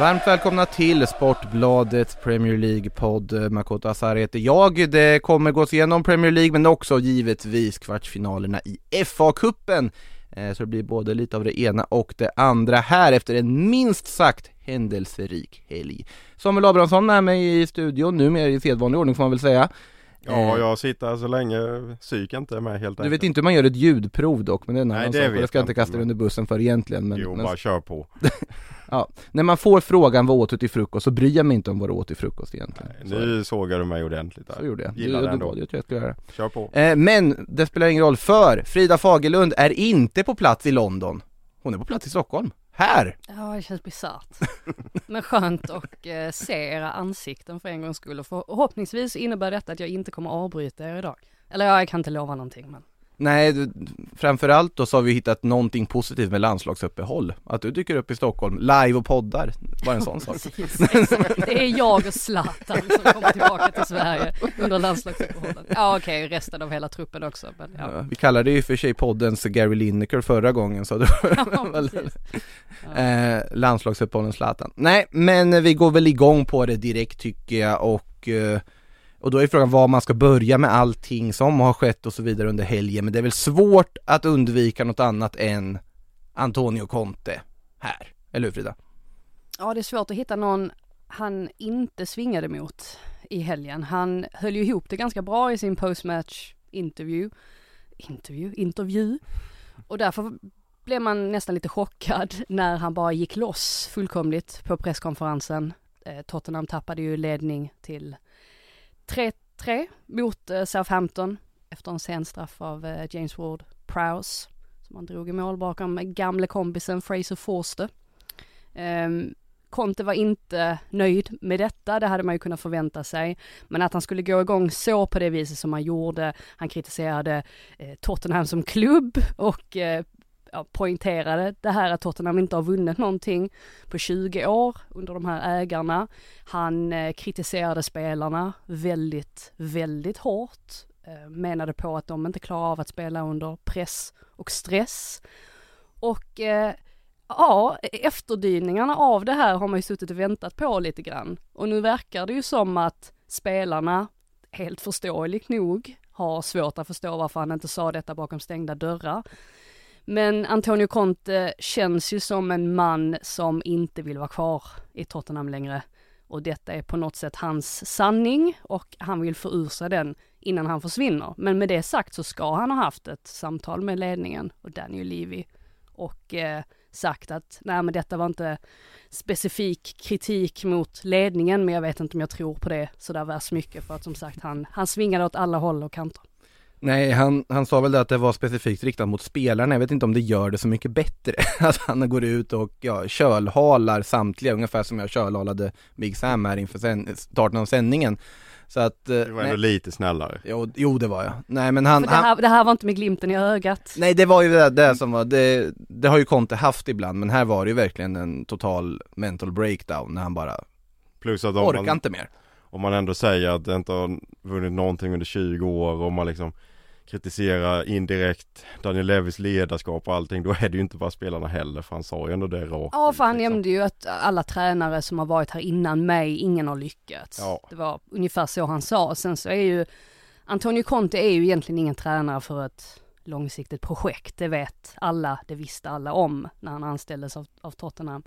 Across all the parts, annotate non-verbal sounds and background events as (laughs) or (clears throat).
Varmt välkomna till Sportbladets Premier League-podd. Makoto Asari heter jag. Det kommer gås igenom Premier League men också givetvis kvartsfinalerna i FA-cupen. Eh, Så det blir både lite av det ena och det andra här efter en minst sagt händelserik helg. Samuel Abrahamsson är med i studion, nu mer i sedvanlig ordning får man väl säga. Ja, Eh, jag sitter så länge psyk inte är med helt Du enkelt. vet inte hur man gör ett ljudprov dock, men det är en annan sak ska jag jag inte kasta dig under bussen för egentligen men, Jo, men bara kör på. (laughs) ja. När man får frågan vad åt du till frukost så bryr jag mig inte om vad du åt till frukost egentligen. Så det. Nu sågar du mig ordentligt där. Så gjorde jag. Gillar det, det det ändå. det jag tror jag skulle göra. Kör på. Eh, men det spelar ingen roll för Frida Fagerlund är inte på plats i London. Hon är på plats i Stockholm. Här! Ja, det känns bisarrt. (laughs) Men skönt att eh, se era ansikten för en gångs skull och förhoppningsvis innebär detta att jag inte kommer avbryta er idag. Eller ja, jag kan inte lova någonting men. Nej, framförallt då så har vi hittat någonting positivt med landslagsuppehåll. Att du dyker upp i Stockholm, live och poddar. Bara en sån sak. Precis. Det är jag och Zlatan som kommer tillbaka till Sverige under landslagsuppehållet. Ja okej, resten av hela truppen också. Men, ja. Ja, vi kallade ju för sig poddens Gary Lineker förra gången så det Ja, var (laughs) väl precis. eh, landslagsuppehållen Zlatan. Nej, men vi går väl igång på det direkt tycker jag och eh, och då är frågan var man ska börja med allting som har skett och så vidare under helgen men det är väl svårt att undvika något annat än Antonio Conte här, eller hur Frida? Ja, det är svårt att hitta någon han inte svingade mot i helgen. Han höll ju ihop det ganska bra i sin postmatch intervju. Intervju? intervju. Och därför blev man nästan lite chockad när han bara gick loss fullkomligt på presskonferensen. Eh, Tottenham tappade ju ledning till 3-3 mot eh, Southampton efter en sen straff av eh, James Ward Prowse som han drog i mål bakom gamle kompisen Fraser Forster. Ehm, Conte var inte nöjd med detta, det hade man ju kunnat förvänta sig. Men att han skulle gå igång så på det viset som han gjorde, han kritiserade eh, Tottenham som klubb och ja, poängterade det här att Tottenham inte har vunnit någonting på 20 år under de här ägarna. Han eh, kritiserade spelarna väldigt, väldigt hårt. Eh, menade på att de inte klarar av att spela under press och stress. Och eh, ja, efterdyningarna av det här har man ju suttit och väntat på lite grann. Och nu verkar det ju som att spelarna, helt förståeligt nog, har svårt att förstå varför han inte sa detta bakom stängda dörrar. Men Antonio Conte känns ju som en man som inte vill vara kvar i Tottenham längre. Och detta är på något sätt hans sanning och han vill få ur sig den innan han försvinner. Men med det sagt så ska han ha haft ett samtal med ledningen och Daniel Levy och eh, sagt att nej men detta var inte specifik kritik mot ledningen men jag vet inte om jag tror på det sådär värst mycket för att som sagt han, han svingade åt alla håll och kanter. Nej, han, han sa väl det att det var specifikt riktat mot spelarna, jag vet inte om det gör det så mycket bättre. (laughs) Att han går ut och ja, kölhalar samtliga, ungefär som jag kölhalade Big Sam här inför sen, starten av sändningen. Så att... eh, Det var ändå nej, lite snällare. jo, jo, det var jag. Nej men han, För det, han här, det här var inte med glimten i ögat. Nej det var ju det, det som var, det, det har ju Conte haft ibland men här var det ju verkligen en total mental breakdown när han bara Plus att orkar man, inte mer. Om man ändå säger att det inte har vunnit någonting under 20 år och man liksom kritiserar indirekt Daniel Levis ledarskap och allting, då är det ju inte bara spelarna heller för han sa ju ändå det rakt Ja, för han liksom. nämnde ju att alla tränare som har varit här innan mig, ingen har lyckats. Ja. Det var ungefär så han sa. Sen så är ju Antonio Conte är ju egentligen ingen tränare för ett långsiktigt projekt. Det vet alla, det visste alla om när han anställdes av, av Tottenham.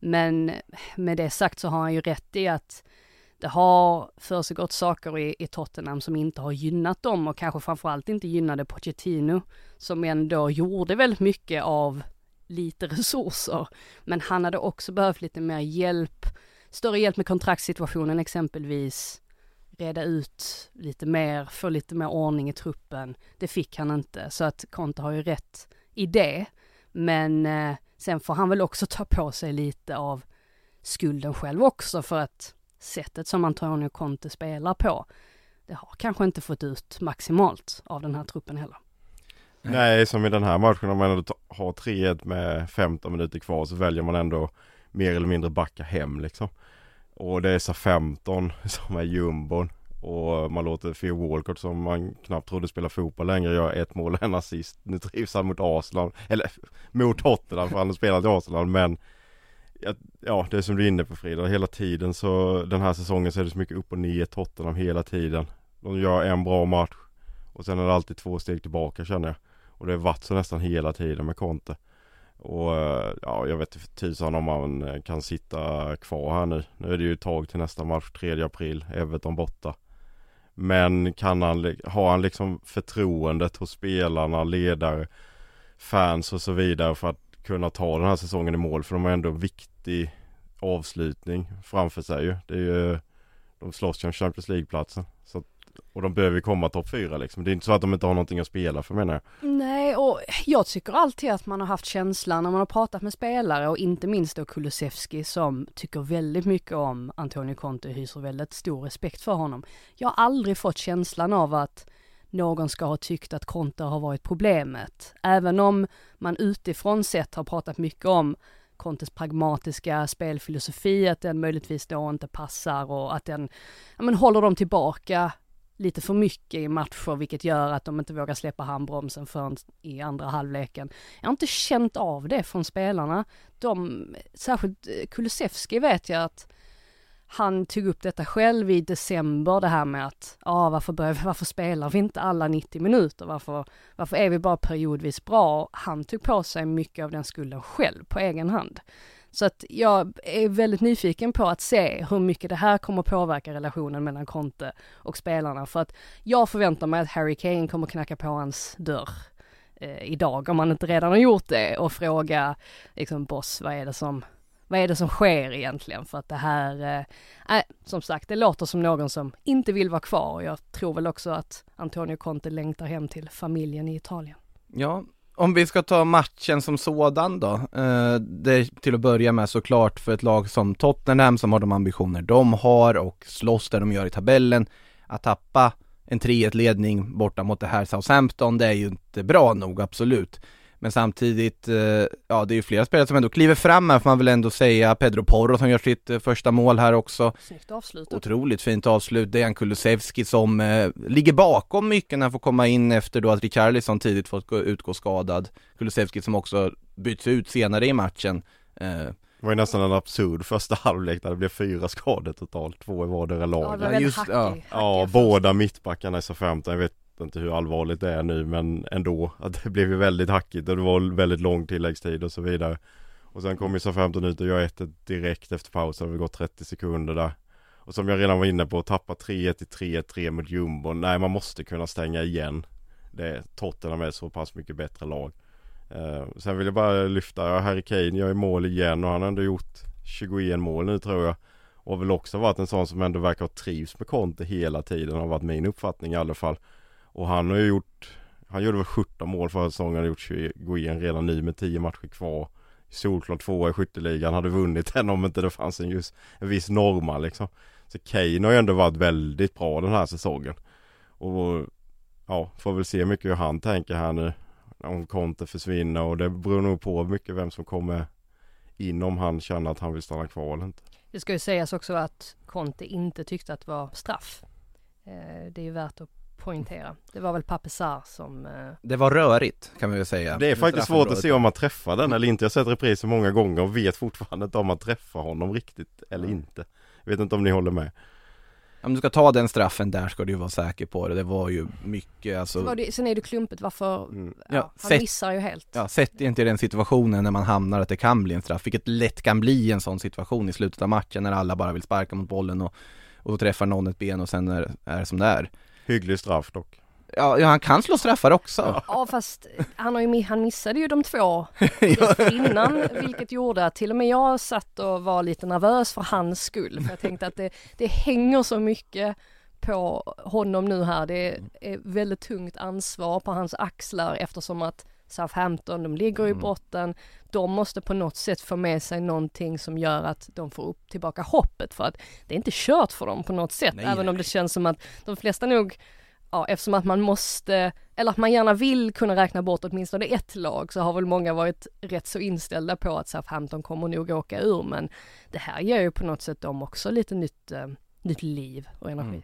Men med det sagt så har han ju rätt i att det har försiggått saker i, i Tottenham som inte har gynnat dem och kanske framförallt inte gynnade Pochettino som ändå gjorde väldigt mycket av lite resurser. Men han hade också behövt lite mer hjälp, större hjälp med kontraktssituationen exempelvis, reda ut lite mer, få lite mer ordning i truppen. Det fick han inte, så att Conte har ju rätt i det. Men eh, sen får han väl också ta på sig lite av skulden själv också för att sättet som Antonio Conte spelar på, det har kanske inte fått ut maximalt av den här truppen heller. Nej, som i den här matchen om man ändå har 3-1 med 15 minuter kvar så väljer man ändå mer eller mindre backa hem liksom. Och det är så 15 (laughs) som är jumbon. Och man låter Theo Walcott som man knappt trodde spela fotboll längre göra ett mål och en assist. Nu trivs han mot Arsenal, eller (laughs) mot Tottenham för han har spelat i Arsenal men ja, det är som du är inne på Frida, hela tiden så den här säsongen så är det så mycket upp och ner Tottenham hela tiden. De gör en bra match och sen är det alltid två steg tillbaka känner jag. Och det har varit så nästan hela tiden med Conte. Och eh, ja, jag vet inte för tusan om man eh, kan sitta kvar här nu. Nu är det ju ett tag till nästa match, 3 april, Everton borta. Men kan han, har han liksom förtroendet hos spelarna, ledare, fans och så vidare för att kunna ta den här säsongen i mål? För de har ändå en viktig avslutning framför sig ju. Det är ju, de slåss ju om Champions League-platsen. Och de behöver ju komma topp fyra liksom. Det är inte så att de inte har någonting att spela för menar jag. Nej, och jag tycker alltid att man har haft känslan när man har pratat med spelare och inte minst då Kulusevski som tycker väldigt mycket om Antonio Conte och hyser väldigt stor respekt för honom. Jag har aldrig fått känslan av att någon ska ha tyckt att Conte har varit problemet. Även om man utifrån sett har pratat mycket om Contes pragmatiska spelfilosofi, att den möjligtvis då inte passar och att den, ja men håller dem tillbaka lite för mycket i matcher vilket gör att de inte vågar släppa handbromsen förrän i andra halvleken. Jag har inte känt av det från spelarna. De, särskilt Kulusevski vet jag att han tog upp detta själv i december det här med att, ja varför, börjar, varför spelar vi inte alla 90 minuter? Varför, varför är vi bara periodvis bra? Han tog på sig mycket av den skulden själv på egen hand. Så att jag är väldigt nyfiken på att se hur mycket det här kommer påverka relationen mellan Conte och spelarna. För att jag förväntar mig att Harry Kane kommer knacka på hans dörr eh, idag, om han inte redan har gjort det, och fråga liksom boss, vad är det som, vad är det som sker egentligen? För att det här, eh, äh, som sagt, det låter som någon som inte vill vara kvar. Jag tror väl också att Antonio Conte längtar hem till familjen i Italien. Ja, om vi ska ta matchen som sådan då. Eh, det är till att börja med såklart för ett lag som Tottenham som har de ambitioner de har och slåss där de gör i tabellen. Att tappa en 3-1 ledning borta mot det här Southampton, det är ju inte bra nog, absolut. Men samtidigt, eh, ja det är ju flera spelare som ändå kliver fram här får man väl ändå säga. Pedro Porro som gör sitt eh, första mål här också. Snyggt avslutat. Otroligt fint avslut. Dejan Kulusevski som eh, ligger bakom mycket när han får komma in efter då att Richarlison tidigt fått gå, utgå skadad. Kulusevski som också byts ut senare i matchen. Eh, Det var ju nästan en absurd första halvlek där det blev fyra skador totalt, två i vardera Ja, laget. det var Ja, väldigt just- hackig, ja. hackiga Ja, båda mittbackarna i SA-15, jag vet inte hur allvarligt det är nu men ändå (laughs) att det blev ju väldigt hackigt och det var väldigt lång tilläggstid och så vidare. Och sen kom ju SA-15 ut och gör 1 direkt efter pausen, det har gått 30 sekunder där. Och som jag redan var inne på, tappa 3-1 till 3-3 mot jumbon. Nej, man måste kunna stänga igen. Det, är Tottenham är så pass mycket bättre lag. Eh, sen vill jag bara lyfta, ja, Harry Kane gör ju mål igen och han har ändå gjort 21 mål nu tror jag. Och har väl också varit en sån som ändå verkar ha trivs med Conte hela tiden, har varit min uppfattning i alla fall. Och han har ju gjort, han gjorde väl 17 mål förra säsongen, han har gjort 21 redan nu med 10 matcher kvar. Solklar tvåa i skytteligan, hade vunnit den om inte det fanns en just en viss norma liksom. Så Kane har ju ändå varit väldigt bra den här säsongen. Och ja, får väl se mycket hur han tänker här nu. Om Conte försvinner och det beror nog på mycket vem som kommer in om han känner att han vill stanna kvar eller inte. Det ska ju sägas också att Conte inte tyckte att det var straff. Eh, det är ju värt att poängtera. Det var väl Papesar som, eh, det var rörigt kan vi väl säga. Det är faktiskt svårt att se om man träffar den eller inte. Jag har sett repriser många gånger och vet fortfarande inte om man träffar honom riktigt eller inte. Jag vet inte om ni håller med. Om du ska ta den straffen där ska du ju vara säker på det. Det var ju mycket alltså. så var det, sen är det klumpigt varför, Mm. ja, Ja, han sätt- missar ju helt. Ja, sätt inte i den situationen när man hamnar att det kan bli en straff, vilket lätt kan bli en sån situation i slutet av matchen när alla bara vill sparka mot bollen och, och då träffar någon ett ben och sen är, är det som det är. Hygglig straff dock. Ja, ja han kan slå straffar också. Ja fast han, har ju, han missade ju de två (laughs) Ja. innan vilket gjorde att till och med jag satt och var lite nervös för hans skull. För jag tänkte att det, det hänger så mycket på honom nu här. Det är väldigt tungt ansvar på hans axlar eftersom att Southampton, de ligger i Mm. botten. De måste på något sätt få med sig någonting som gör att de får upp tillbaka hoppet för att det är inte kört för dem på något sätt. Nej, även nej. om det känns som att de flesta nog Ja, eftersom att man måste, eller att man gärna vill kunna räkna bort åtminstone ett lag så har väl många varit rätt så inställda på att Southampton kommer nog åka ur men det här ger ju på något sätt dem också lite nytt, eh, nytt liv och energi. Mm.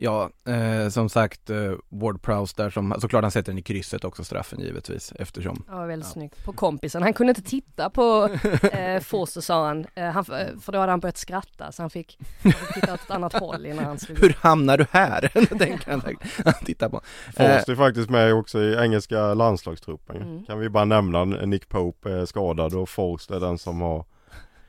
Ja, eh, som sagt, eh, Ward Prowse där som, såklart han sätter den i krysset också straffen givetvis eftersom Ja, väldigt Ja. snyggt. På kompisen. Han kunde inte titta på (laughs) eh, Foster sa han, eh, han, för då hade han börjat skratta så han fick, han fick titta åt ett annat håll innan han slog Hur hamnar du här? (laughs) tänker han säkert. Titta på. Eh, Forst är faktiskt med också i engelska landslagstruppen. Mm. Kan vi bara nämna Nick Pope är skadad och Forst är den som har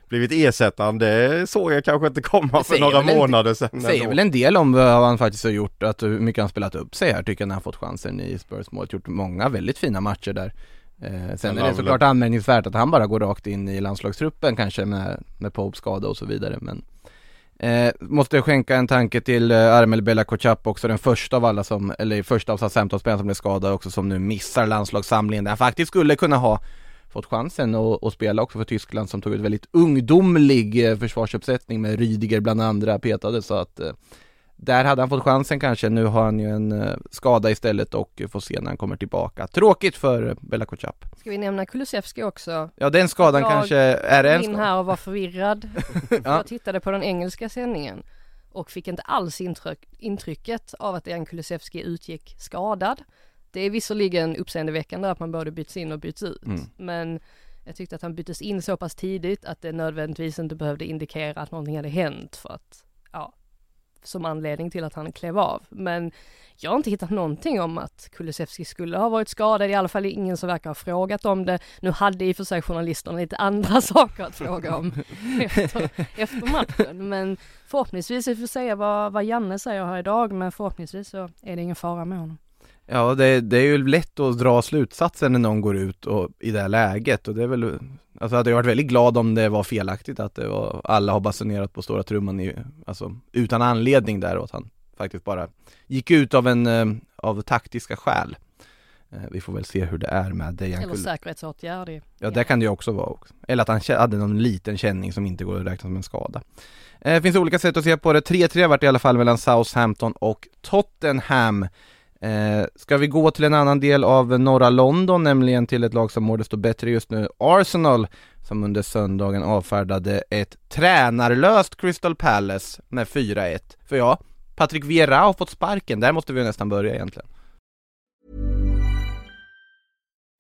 blivit ersättaren. Det såg jag kanske inte komma för några månader sedan. Säger väl en del om vad han faktiskt har gjort, att hur mycket han spelat upp sig här tycker jag när han fått chansen i Spurs-målet. Gjort många väldigt fina matcher där. Eh, sen är det såklart anmärkningsvärt att han bara går rakt in i landslagstruppen kanske med, med Popes skada och så vidare men eh, Måste skänka en tanke till eh, Armel Bella Kotchap också, den första av alla som, eller första av Southampton-spelarna som blev skadad också som nu missar landslagssamlingen där han faktiskt skulle kunna ha fått chansen att att spela också för Tyskland som tog ett väldigt ungdomlig eh, försvarsuppsättning med Rydiger bland andra petade så att eh, där hade han fått chansen kanske, nu har han ju en eh, skada istället och får se när han kommer tillbaka. Tråkigt för Bella Kotchap. Ska vi nämna Kulusevski också? Ja den skadan Jag kanske, är en skada? här och var förvirrad. (laughs) Ja. Jag tittade på den engelska sändningen och fick inte alls intryck, intrycket av att Dejan Kulusevski utgick skadad. Det är visserligen uppseendeväckande att man både byts in och byts ut, Mm. men jag tyckte att han byttes in så pass tidigt att det nödvändigtvis inte behövde indikera att någonting hade hänt för att, ja, som anledning till att han klev av. Men jag har inte hittat någonting om att Kulusevski skulle ha varit skadad, i alla fall ingen som verkar ha frågat om det. Nu hade i och för sig journalisterna lite andra (laughs) saker att fråga om (laughs) efter, efter matchen, men förhoppningsvis, vi får se vad, vad Janne säger här idag, men förhoppningsvis så är det ingen fara med honom. Ja det, det är ju lätt att dra slutsatsen när någon går ut och, i det här läget och det är väl Alltså hade jag varit väldigt glad om det var felaktigt att det var, alla har basunerat på stora trumman i, alltså utan anledning där och att han faktiskt bara gick ut av en, eh, av taktiska skäl. Eh, Vi får väl se hur det är med Dejan Eller säkerhetsåtgärd. i- Ja det kan det ju också vara också. Eller att han hade någon liten känning som inte går att räkna som en skada. Eh, Det finns olika sätt att se på det. 3-3 vart det i alla fall mellan Southampton och Tottenham. Eh, ska vi gå till en annan del av norra London, nämligen till ett lag som mår desto bättre just nu, Arsenal, som under söndagen avfärdade ett tränarlöst Crystal Palace med 4-1. För ja, Patrick Vieira har fått sparken, där måste vi nästan börja egentligen.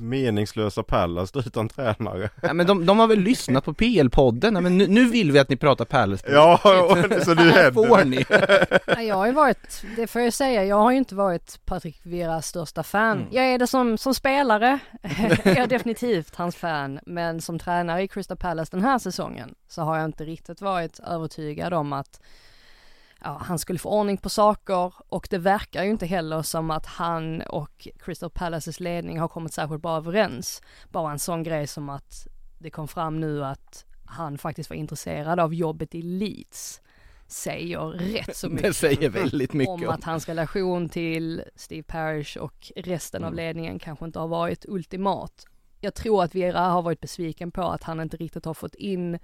Meningslösa Pallas utan tränare. (laughs) Ja, men de, de har väl lyssnat på PL-podden, Nej, men nu, nu vill vi att ni pratar Palace. Ja, och- så nu (laughs) Här får händer ni! (laughs) Ja, jag har ju varit, det får jag säga, jag har ju inte varit Patrik Vieras största fan. Mm. Jag är det som, som spelare, jag är definitivt hans fan, men som tränare i Crystal Palace den här säsongen så har jag inte riktigt varit övertygad om att ja, han skulle få ordning på saker och det verkar ju inte heller som att han och Crystal Palaces ledning har kommit särskilt bra överens. Bara en sån grej som att det kom fram nu att han faktiskt var intresserad av jobbet i Leeds säger rätt så (laughs) mycket Det säger väldigt mycket om att hans relation till Steve Parish och resten av Mm. ledningen kanske inte har varit ultimat. Jag tror att Vera har varit besviken på att han inte riktigt har fått in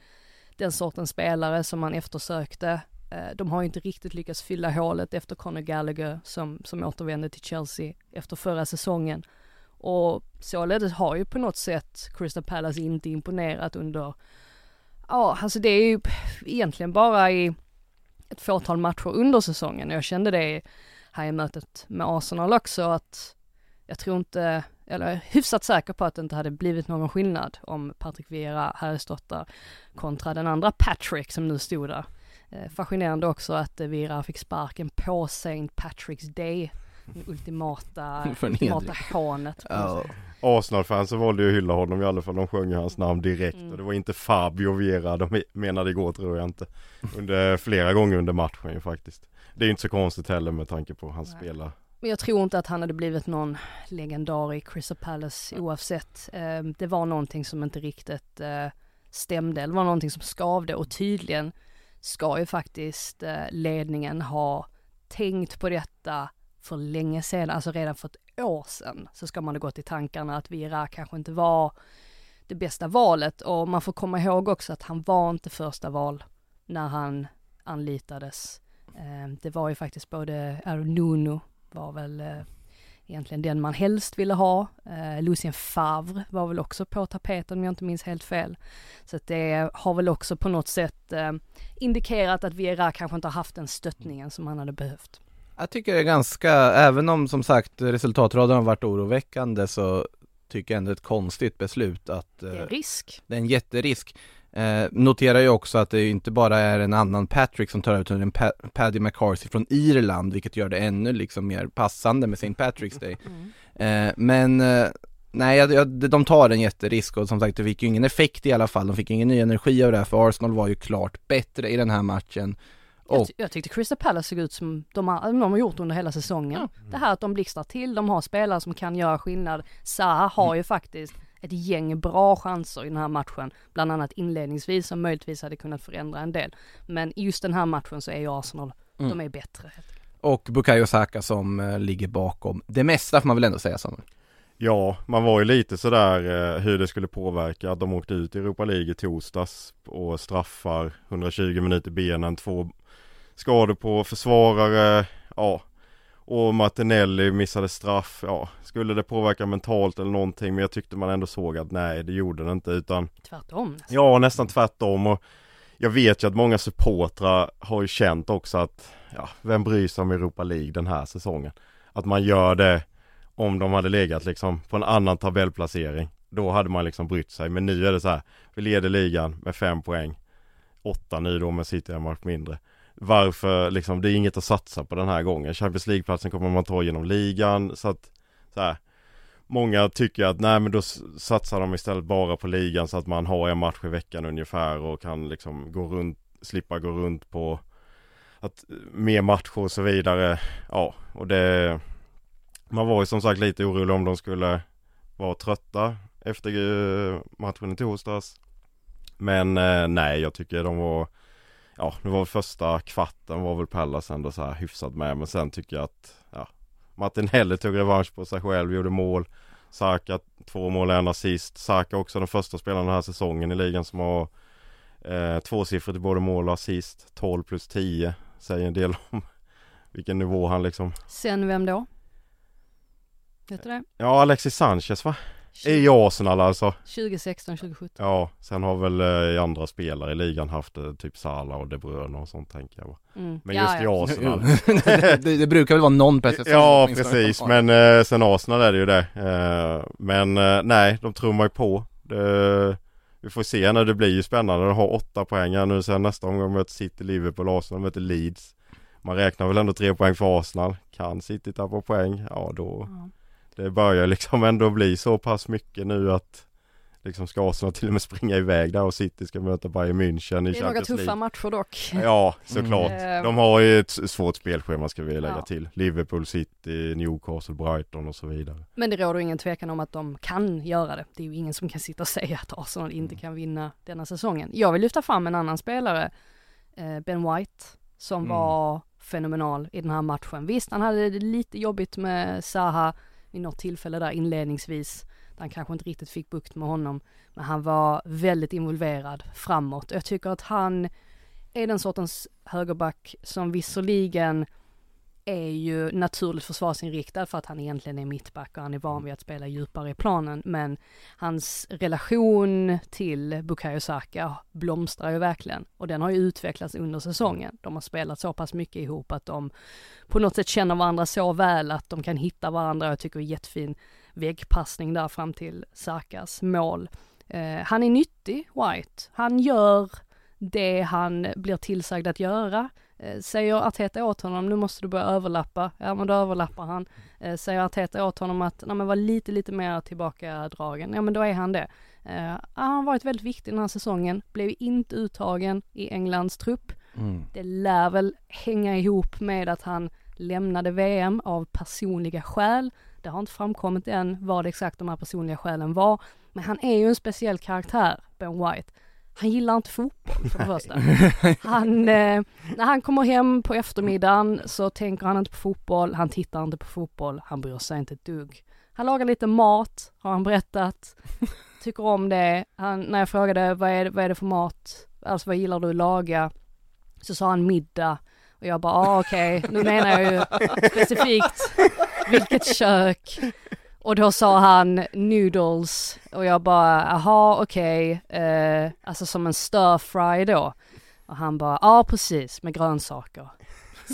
den sortens spelare som han eftersökte. Eh, De har ju inte riktigt lyckats fylla hålet efter Conor Gallagher som, som återvände till Chelsea efter förra säsongen. Och således har ju på något sätt Crystal Palace inte imponerat under, ja alltså det är ju egentligen bara i ett fåtal matcher under säsongen. Jag kände det här i mötet med Arsenal också att jag tror inte, eller jag är hyfsat säker på att det inte hade blivit någon skillnad om Patrick Vieira hade stått där kontra den andra Patrick som nu stod där. Eh, Fascinerande också att eh, Vieira fick sparken på St. Patrick's Day ultimata, (laughs) Förnedring. ultimata hånet. Ja. Arsenal-fansen valde ju att hylla honom i alla fall. De sjöng ju hans namn direkt Mm. och det var inte Fabio Vera de menade igår tror jag inte. Under flera gånger under matchen ju faktiskt. Det är ju inte så konstigt heller med tanke på hans spelare. Men jag tror inte att han hade blivit någon legendar i Crystal Palace oavsett. Eh, Det var någonting som inte riktigt eh, stämde, det var någonting som skavde och tydligen ska ju faktiskt eh, ledningen ha tänkt på detta för länge sedan, alltså redan för ett år sedan så ska man ha gått i tankarna att Vira kanske inte var det bästa valet och man får komma ihåg också att han var inte första val när han anlitades. Ehm, det var ju faktiskt både Aaron Nuno var väl eh, egentligen den man helst ville ha. Eh, Lucien Favre var väl också på tapeten om jag inte minns helt fel. Så att det har väl också på något sätt eh, indikerat att Vieira kanske inte har haft den stöttningen som han hade behövt. Jag tycker det är ganska, även om som sagt resultatraden har varit oroväckande så tycker jag ändå ett konstigt beslut att Det är eh, en risk. det är en jätterisk. Eh, noterar ju också att det inte bara är en annan Patrick som tar över utan en pa- Paddy McCarthy från Irland vilket gör det ännu liksom mer passande med St. Patrick's Day. Mm. Eh, men eh, nej, jag, jag, de tar en jätterisk och som sagt det fick ju ingen effekt i alla fall. De fick ingen ny energi av det här för Arsenal var ju klart bättre i den här matchen. Jag, Och ty- jag tyckte Crystal Palace såg ut som de har, de har gjort under hela säsongen. Det här att de blixtrar till, de har spelare som kan göra skillnad. Zaha har ju faktiskt ett gäng bra chanser i den här matchen, bland annat inledningsvis som möjligtvis hade kunnat förändra en del. Men i just den här matchen så är ju Arsenal, de Mm. är bättre. och Bukayo Saka som eh, ligger bakom det mesta får man väl ändå säga Samuel. Ja, man var ju lite sådär eh, hur det skulle påverka att de åkte ut i Europa League i torsdags och straffar 120 minuter benen, två skador på försvarare, ja. Och Martinelli missade straff, ja. Skulle det påverka mentalt eller någonting men jag tyckte man ändå såg att nej det gjorde det inte utan Tvärtom. nästan. Ja, nästan tvärtom och jag vet ju att många supportrar har ju känt också att ja, vem bryr sig om Europa League den här säsongen? Att man gör det om de hade legat liksom på en annan tabellplacering. Då hade man liksom brytt sig. Men nu är det så här. Vi leder ligan med fem poäng. Åtta nu då med City en match mindre. Varför liksom, det är inget att satsa på den här gången. Champions League-platsen kommer man ta genom ligan. Så att så här. Många tycker att nej men då satsar de istället bara på ligan så att man har en match i veckan ungefär och kan liksom gå runt, slippa gå runt på att mer matcher och så vidare. Ja, och det man var ju som sagt lite orolig om de skulle vara trötta efter eh, matchen i torsdags. Men eh, nej, jag tycker de var Ja, det var första kvarten var väl Pallas ändå så här hyfsat med men sen tycker jag att ja, Martin Helle tog revansch på sig själv, gjorde mål Saka två mål en assist Saka också den första spelaren den här säsongen i ligan som har eh, tvåsiffrigt i både mål och assist 12 plus 10 Säger en del om vilken nivå han liksom Sen vem då? Vet du det? Ja Alexis Sanchez va? I Arsenal alltså 2016, 2017. Ja, sen har väl eh, andra spelare i ligan haft eh, typ Salah och De Bruyne och sånt tänker jag. Mm. Men just ja. i Arsenal (laughs) det, det brukar väl vara någon per säsong Ja precis men eh, sen Arsenal är det ju det eh, Men eh, nej de trummar ju på det, Vi får se när det blir ju spännande De har åtta poäng här nu sen nästa omgång möter City, Liverpool, Arsenal möter Leeds Man räknar väl ändå tre poäng för Arsenal Kan City tappa poäng? Ja då Ja. Det börjar liksom (laughs) ändå bli så pass mycket nu att Liksom ska Arsenal till och med springa iväg där och City ska möta Bayern München i Det är några tuffa League matcher dock. Ja såklart Mm. De har ju ett svårt spelschema ska vi lägga Ja. till Liverpool, City, Newcastle, Brighton och så vidare Men det råder ingen tvekan om att de kan göra det. Det är ju ingen som kan sitta och (laughs) säga att Arsenal Mm. inte kan vinna denna säsongen. Jag vill lyfta fram en annan spelare, eh, Ben White, som Mm. var fenomenal i den här matchen. Visst, han hade det lite jobbigt med Zaha vid något tillfälle där inledningsvis, där han kanske inte riktigt fick bukt med honom. Men han var väldigt involverad framåt. Jag tycker att han är den sortens högerback som visserligen är ju naturligt försvarsinriktad för att han egentligen är mittback och han är van vid att spela djupare i planen. Men hans relation till Bukayo Saka blomstrar ju verkligen och den har ju utvecklats under säsongen. De har spelat så pass mycket ihop att de på något sätt känner varandra så väl att de kan hitta varandra. Jag tycker det är jättefin väggpassning där fram till Sakas mål. Eh, han är nyttig, White. Han gör det han blir tillsagd att göra. Eh, säger Arteta åt honom, nu måste du börja överlappa, ja men då överlappar han. Eh, säger Arteta åt honom att, nej men var lite, lite mer tillbakadragen, ja men då är han det. Eh, han har varit väldigt viktig den här säsongen, blev inte uttagen i Englands trupp. Mm. Det lär väl hänga ihop med att han lämnade VM av personliga skäl. Det har inte framkommit än vad exakt de här personliga skälen var. Men han är ju en speciell karaktär, Ben White. Han gillar inte fotboll för det första. (laughs) Han, eh, när han kommer hem på eftermiddagen så tänker han inte på fotboll, han tittar inte på fotboll, han bryr sig inte ett dugg. Han lagar lite mat, har han berättat. Tycker om det. Han, när jag frågade vad är, vad är det för mat, alltså vad gillar du att laga? Så sa han middag. Och jag bara, ah, okej, okay. nu menar jag ju specifikt vilket kök. Och då sa han noodles och jag bara, aha okej, okay. eh, alltså som en stir fry då. Och han bara, ja ah, precis med grönsaker.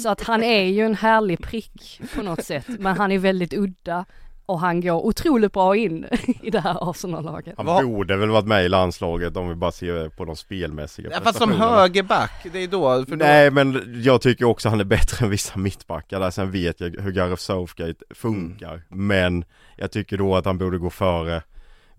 Så att han är ju en härlig prick på något sätt, men han är väldigt udda och han går otroligt bra in (laughs) i det här Arsenal-laget. Han borde väl varit med i landslaget om vi bara ser på de spelmässiga Ja fast som högerback, det är då, för då... Nej men jag tycker också han är bättre än vissa mittbackar där, sen vet jag hur Gareth Southgate funkar. Mm. Men jag tycker då att han borde gå före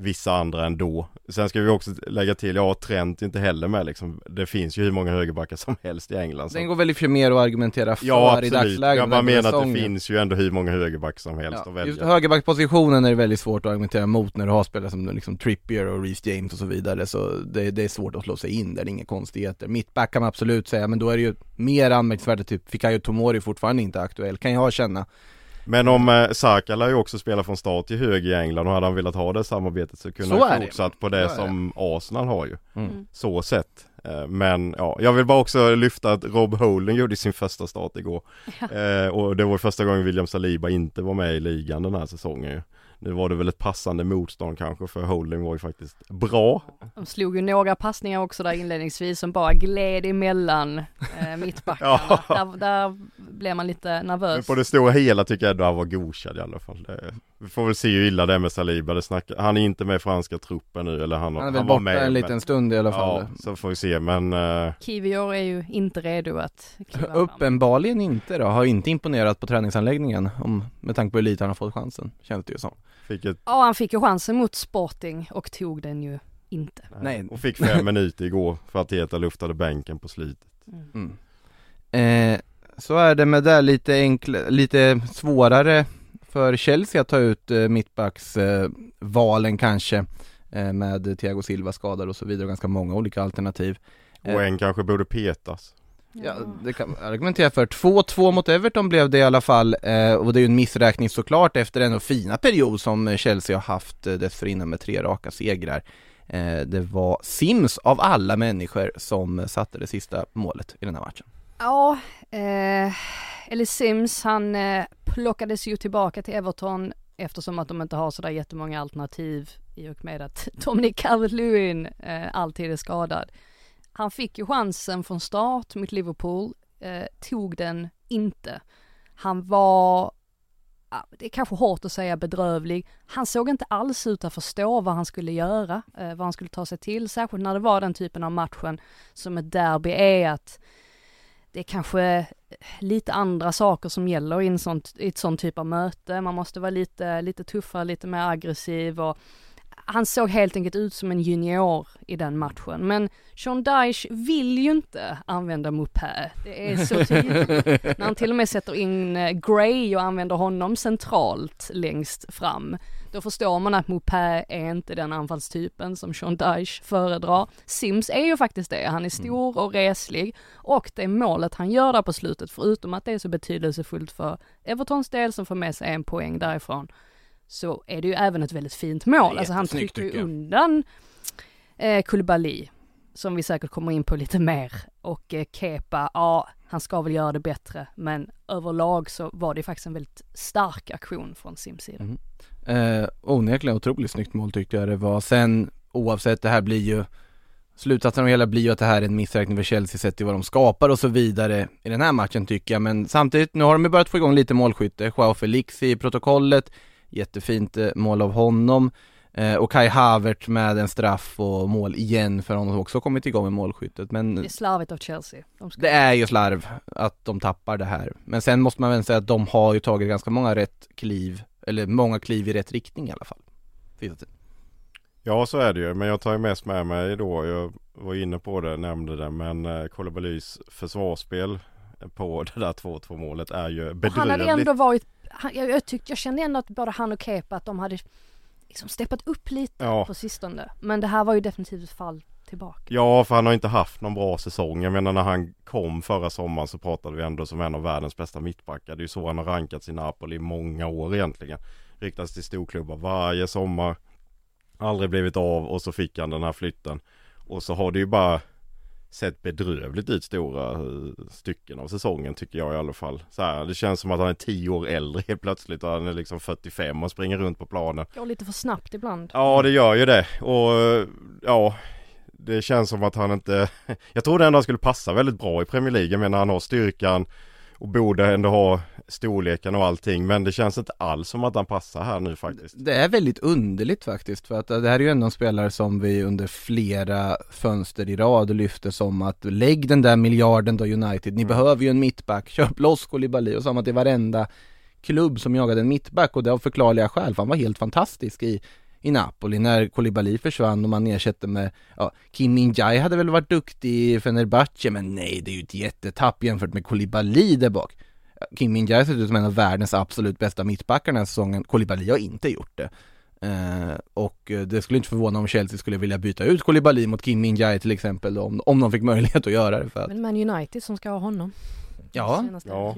vissa andra ändå. Sen ska vi också lägga till, ja Trent inte heller med liksom. Det finns ju hur många högerbackar som helst i England. Så. Den går väl i för mer att argumentera för ja, i dagsläget. Jag bara menar att det finns ju ändå hur många högerbackar som helst ja, att välja. Just högerbackpositionen är det väldigt svårt att argumentera mot när du har spelare som liksom Trippier och Reece James och så vidare. Så det, det är svårt att slå sig in där, det är inga konstigheter. Mittback kan man absolut säga, men då är det ju mer anmärkningsvärt typ Fikayo Tomori fortfarande inte aktuell, kan jag känna. Men om eh, Saka lär ju också spela från start till höger i England och hade han velat ha det samarbetet så kunde så han fortsatt på det som Arsenal har ju. Mm. Så sett. Eh, men ja, jag vill bara också lyfta att Rob Holding gjorde sin första start igår. Ja. Eh, och det var första gången William Saliba inte var med i ligan den här säsongen ju. Nu var det väl ett passande motstånd kanske för Holding var ju faktiskt bra. De slog ju några passningar också där inledningsvis som bara gled emellan eh, mittbackarna. (laughs) ja. där, där blev man lite nervös. Men på det stora hela tycker jag ändå han var godkänd i alla fall. Det, vi får väl se hur illa det är med Saliba. Det snackar, han är inte med i franska truppen nu eller han, han är väl han borta med, en liten men, stund i alla fall. Ja, så får vi se men uh... Kivior är ju inte redo att kliva Uppenbarligen fram. inte då, har inte imponerat på träningsanläggningen om, med tanke på hur lite han har fått chansen, känns det ju som. Fick ett... Ja han fick ju chansen mot Sporting och tog den ju inte. Nej. Och fick fem (laughs) minuter igår för att Teta luftade bänken på slutet. Mm. Mm. Eh, så är det med det lite enkla, lite svårare för Chelsea att ta ut eh, mittbacksvalen eh, kanske eh, med Thiago Silva skadad och så vidare, ganska många olika alternativ. Och en kanske borde petas. Ja, det kan man argumentera för. 2-2 mot Everton blev det i alla fall eh, och det är ju en missräkning såklart efter den fina period som Chelsea har haft dessförinnan med tre raka segrar. Eh, det var Sims av alla människor som satte det sista målet i den här matchen. Ja, eh, eller Sims han eh, plockades ju tillbaka till Everton eftersom att de inte har sådär jättemånga alternativ i och med att (laughs) Dominic Calvert-Lewin eh, alltid är skadad. Han fick ju chansen från start mot Liverpool, eh, tog den inte. Han var, det är kanske hårt att säga bedrövlig, han såg inte alls ut att förstå vad han skulle göra, eh, vad han skulle ta sig till, särskilt när det var den typen av matchen som ett derby är att det är kanske eh, lite andra saker som gäller i, en sån, i ett sånt typ av möte. Man måste vara lite, lite tuffare, lite mer aggressiv och han såg helt enkelt ut som en junior i den matchen. Men Sean Dyche vill ju inte använda Mopé. Det är så tydligt. När han till och med sätter in eh, Gray och använder honom centralt längst fram. Då förstår man att Mopé är inte den anfallstypen som Sean Dyche föredrar. Sims är ju faktiskt det. Han är stor och reslig och det målet han gör där på slutet, förutom att det är så betydelsefullt för Evertons del som får med sig en poäng därifrån, så är det ju även ett väldigt fint mål. Alltså han trycker ju undan eh, Koulibaly, som vi säkert kommer in på lite mer. Och eh, Kepa, ja, han ska väl göra det bättre, men överlag så var det faktiskt en väldigt stark aktion från Sims sida. Mm. Eh, onekligen otroligt snyggt mål tyckte jag det var. Sen oavsett, det här blir ju Slutsatsen av det hela blir ju att det här är en missräkning för Chelsea sett till vad de skapar och så vidare i den här matchen tycker jag, men samtidigt, nu har de ju börjat få igång lite målskytte. Joao Felix i protokollet, jättefint eh, mål av honom. Eh, och Kai Havert med en straff och mål igen för honom också kommit igång med målskyttet men Det är slarvigt av Chelsea. De ska... det är ju slarv att de tappar det här. Men sen måste man väl säga att de har ju tagit ganska många rätt kliv, eller många kliv i rätt riktning i alla fall. Ja så är det ju men jag tar ju mest med mig då Jag var inne på det, nämnde det men eh, Koulibalys försvarsspel på det där 2-2 målet är ju Och han hade bedrövligt. ändå varit, jag, jag tyckte, jag kände ändå att både han och Kepa att de hade liksom steppat upp lite Ja. på sistone. Men det här var ju definitivt ett fall tillbaka. Ja för han har inte haft någon bra säsong. Jag menar när han kom förra sommaren så pratade vi ändå som en av världens bästa mittbackar. Det är ju så han har rankats i Napoli i många år egentligen. Riktats till storklubbar varje sommar. Aldrig blivit av och så fick han den här flytten. Och så har det ju bara sett bedrövligt ut stora eh, stycken av säsongen tycker jag i alla fall. Så här, det känns som att han är 10 år äldre helt plötsligt och han är liksom 45 och springer runt på planen. Går lite för snabbt ibland. Ja det gör ju det och eh, ja Det känns som att han inte (laughs) Jag trodde ändå han skulle passa väldigt bra i Premier League Jag menar han har styrkan Och borde ändå ha storleken och allting. Men det känns inte alls som att han passar här nu faktiskt. Det är väldigt underligt faktiskt för att det här är ju ändå en spelare som vi under flera fönster i rad lyfter som att lägg den där miljarden då United, ni behöver ju en mittback, (laughs) köp loss Koulibaly och samma till varenda klubb som jagade en mittback. Och det av förklarliga skäl för han var helt fantastisk i i Napoli när Kolibali försvann och man ersatte med, ja, Kim Min-Jai hade väl varit duktig i Fenerbahce men nej det är ju ett jättetapp jämfört med Kolibali där bak. Kim Min-Jae ser ut som en av världens absolut bästa mittbackar den här säsongen, Kolibali har inte gjort det. Eh, och eh, det skulle inte förvåna om Chelsea skulle vilja byta ut Kolibali mot Kim Min-Jai till exempel då, om, om de fick möjlighet att göra det för att, Men Man United som ska ha honom ja, Senaste Ja.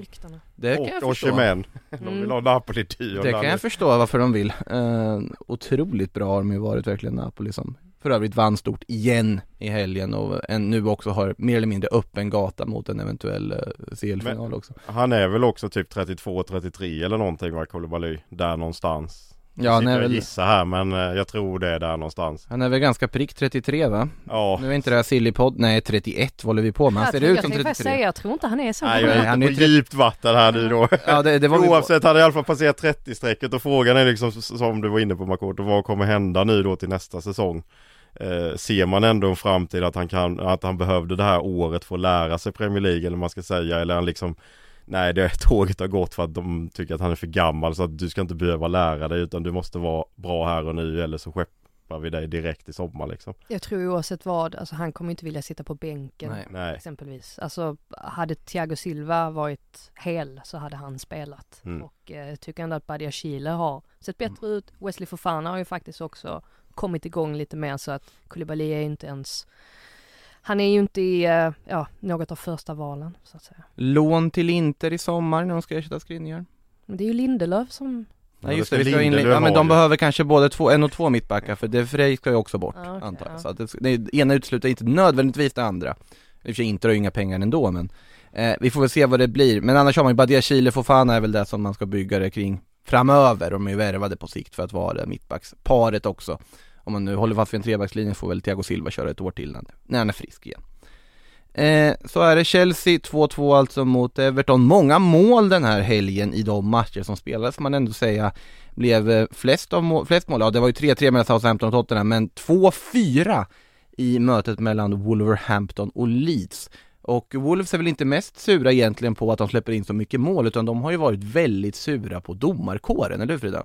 det kan jag Och förstå. Osimhen De Mm. vill ha Napoli Det kan jag förstå varför de vill. Eh, otroligt bra har de ju varit verkligen Napoli som för övrigt vann stort igen i helgen och en, nu också har mer eller mindre öppen gata mot en eventuell uh, CL-final också. Han är väl också typ 32-33 eller någonting va Koulibaly Där någonstans Ja, han Sitter och väl, gissa här men eh, jag tror det är där någonstans han är väl ganska prick 33 va? Ja Nu är inte det här sillypodd, nej 31 vad håller vi på med? Han Jag ser ut jag som tänkte faktiskt 33. säga, jag tror inte han är så. Nej jag är Nej, han ute är på tre- djupt vatten här nu då Ja det, det var på. Oavsett, han har i alla fall passerat 30-strecket och frågan är liksom som du var inne på Makoto, vad kommer hända nu då till nästa säsong? Eh, ser man ändå en framtid att han kan, att han behövde det här året för att lära sig Premier League eller man ska säga eller han liksom Nej det (laughs) tåget har gått för att de tycker att han är för gammal så att du ska inte behöva lära dig utan du måste vara bra här och nu eller så skeppar vi dig direkt i sommar liksom. Jag tror oavsett vad, alltså han kommer inte vilja sitta på bänken. Nej. Exempelvis. Alltså hade Thiago Silva varit hel så hade han spelat. Mm. Och eh, jag tycker ändå att Badia Chile har sett bättre ut. Wesley Fofana har ju faktiskt också kommit igång lite mer så att Koulibaly är inte ens han är ju inte i, eh, ja, något av första valen så att säga. Lån till Inter i sommar när de ska ersätta Skriniar. Men det är ju Lindelöf som, Nej Ja, just det det, vi ska in, Lindelöf ja men de behöver kanske både två, en och två mittbackar för De Frey ska ju också bort Ja, okej, antar jag. ja. Så att det, det ena utesluter inte nödvändigtvis det andra. I och för sig inte har ju inga pengar ändå men eh, vi får väl se vad det blir. Men annars har man ju Badia Chile, Fofana är väl det som man ska bygga det kring framöver. De är ju värvade på sikt för att vara det mittbacksparet också. Om man nu håller fast vid en trebackslinje får väl Thiago Silva köra ett år till när, när han är frisk igen. Eh, så är det Chelsea 2-2 alltså mot Everton. Många mål den här helgen i de matcher som spelades får man ändå säga blev eh, flest, av mål, flest mål, ja det var ju 3-3 mellan Southampton och Tottenham men 2-4 i mötet mellan Wolverhampton och Leeds. Och Wolves är väl inte mest sura egentligen på att de släpper in så mycket mål utan de har ju varit väldigt sura på domarkåren, eller hur Frida?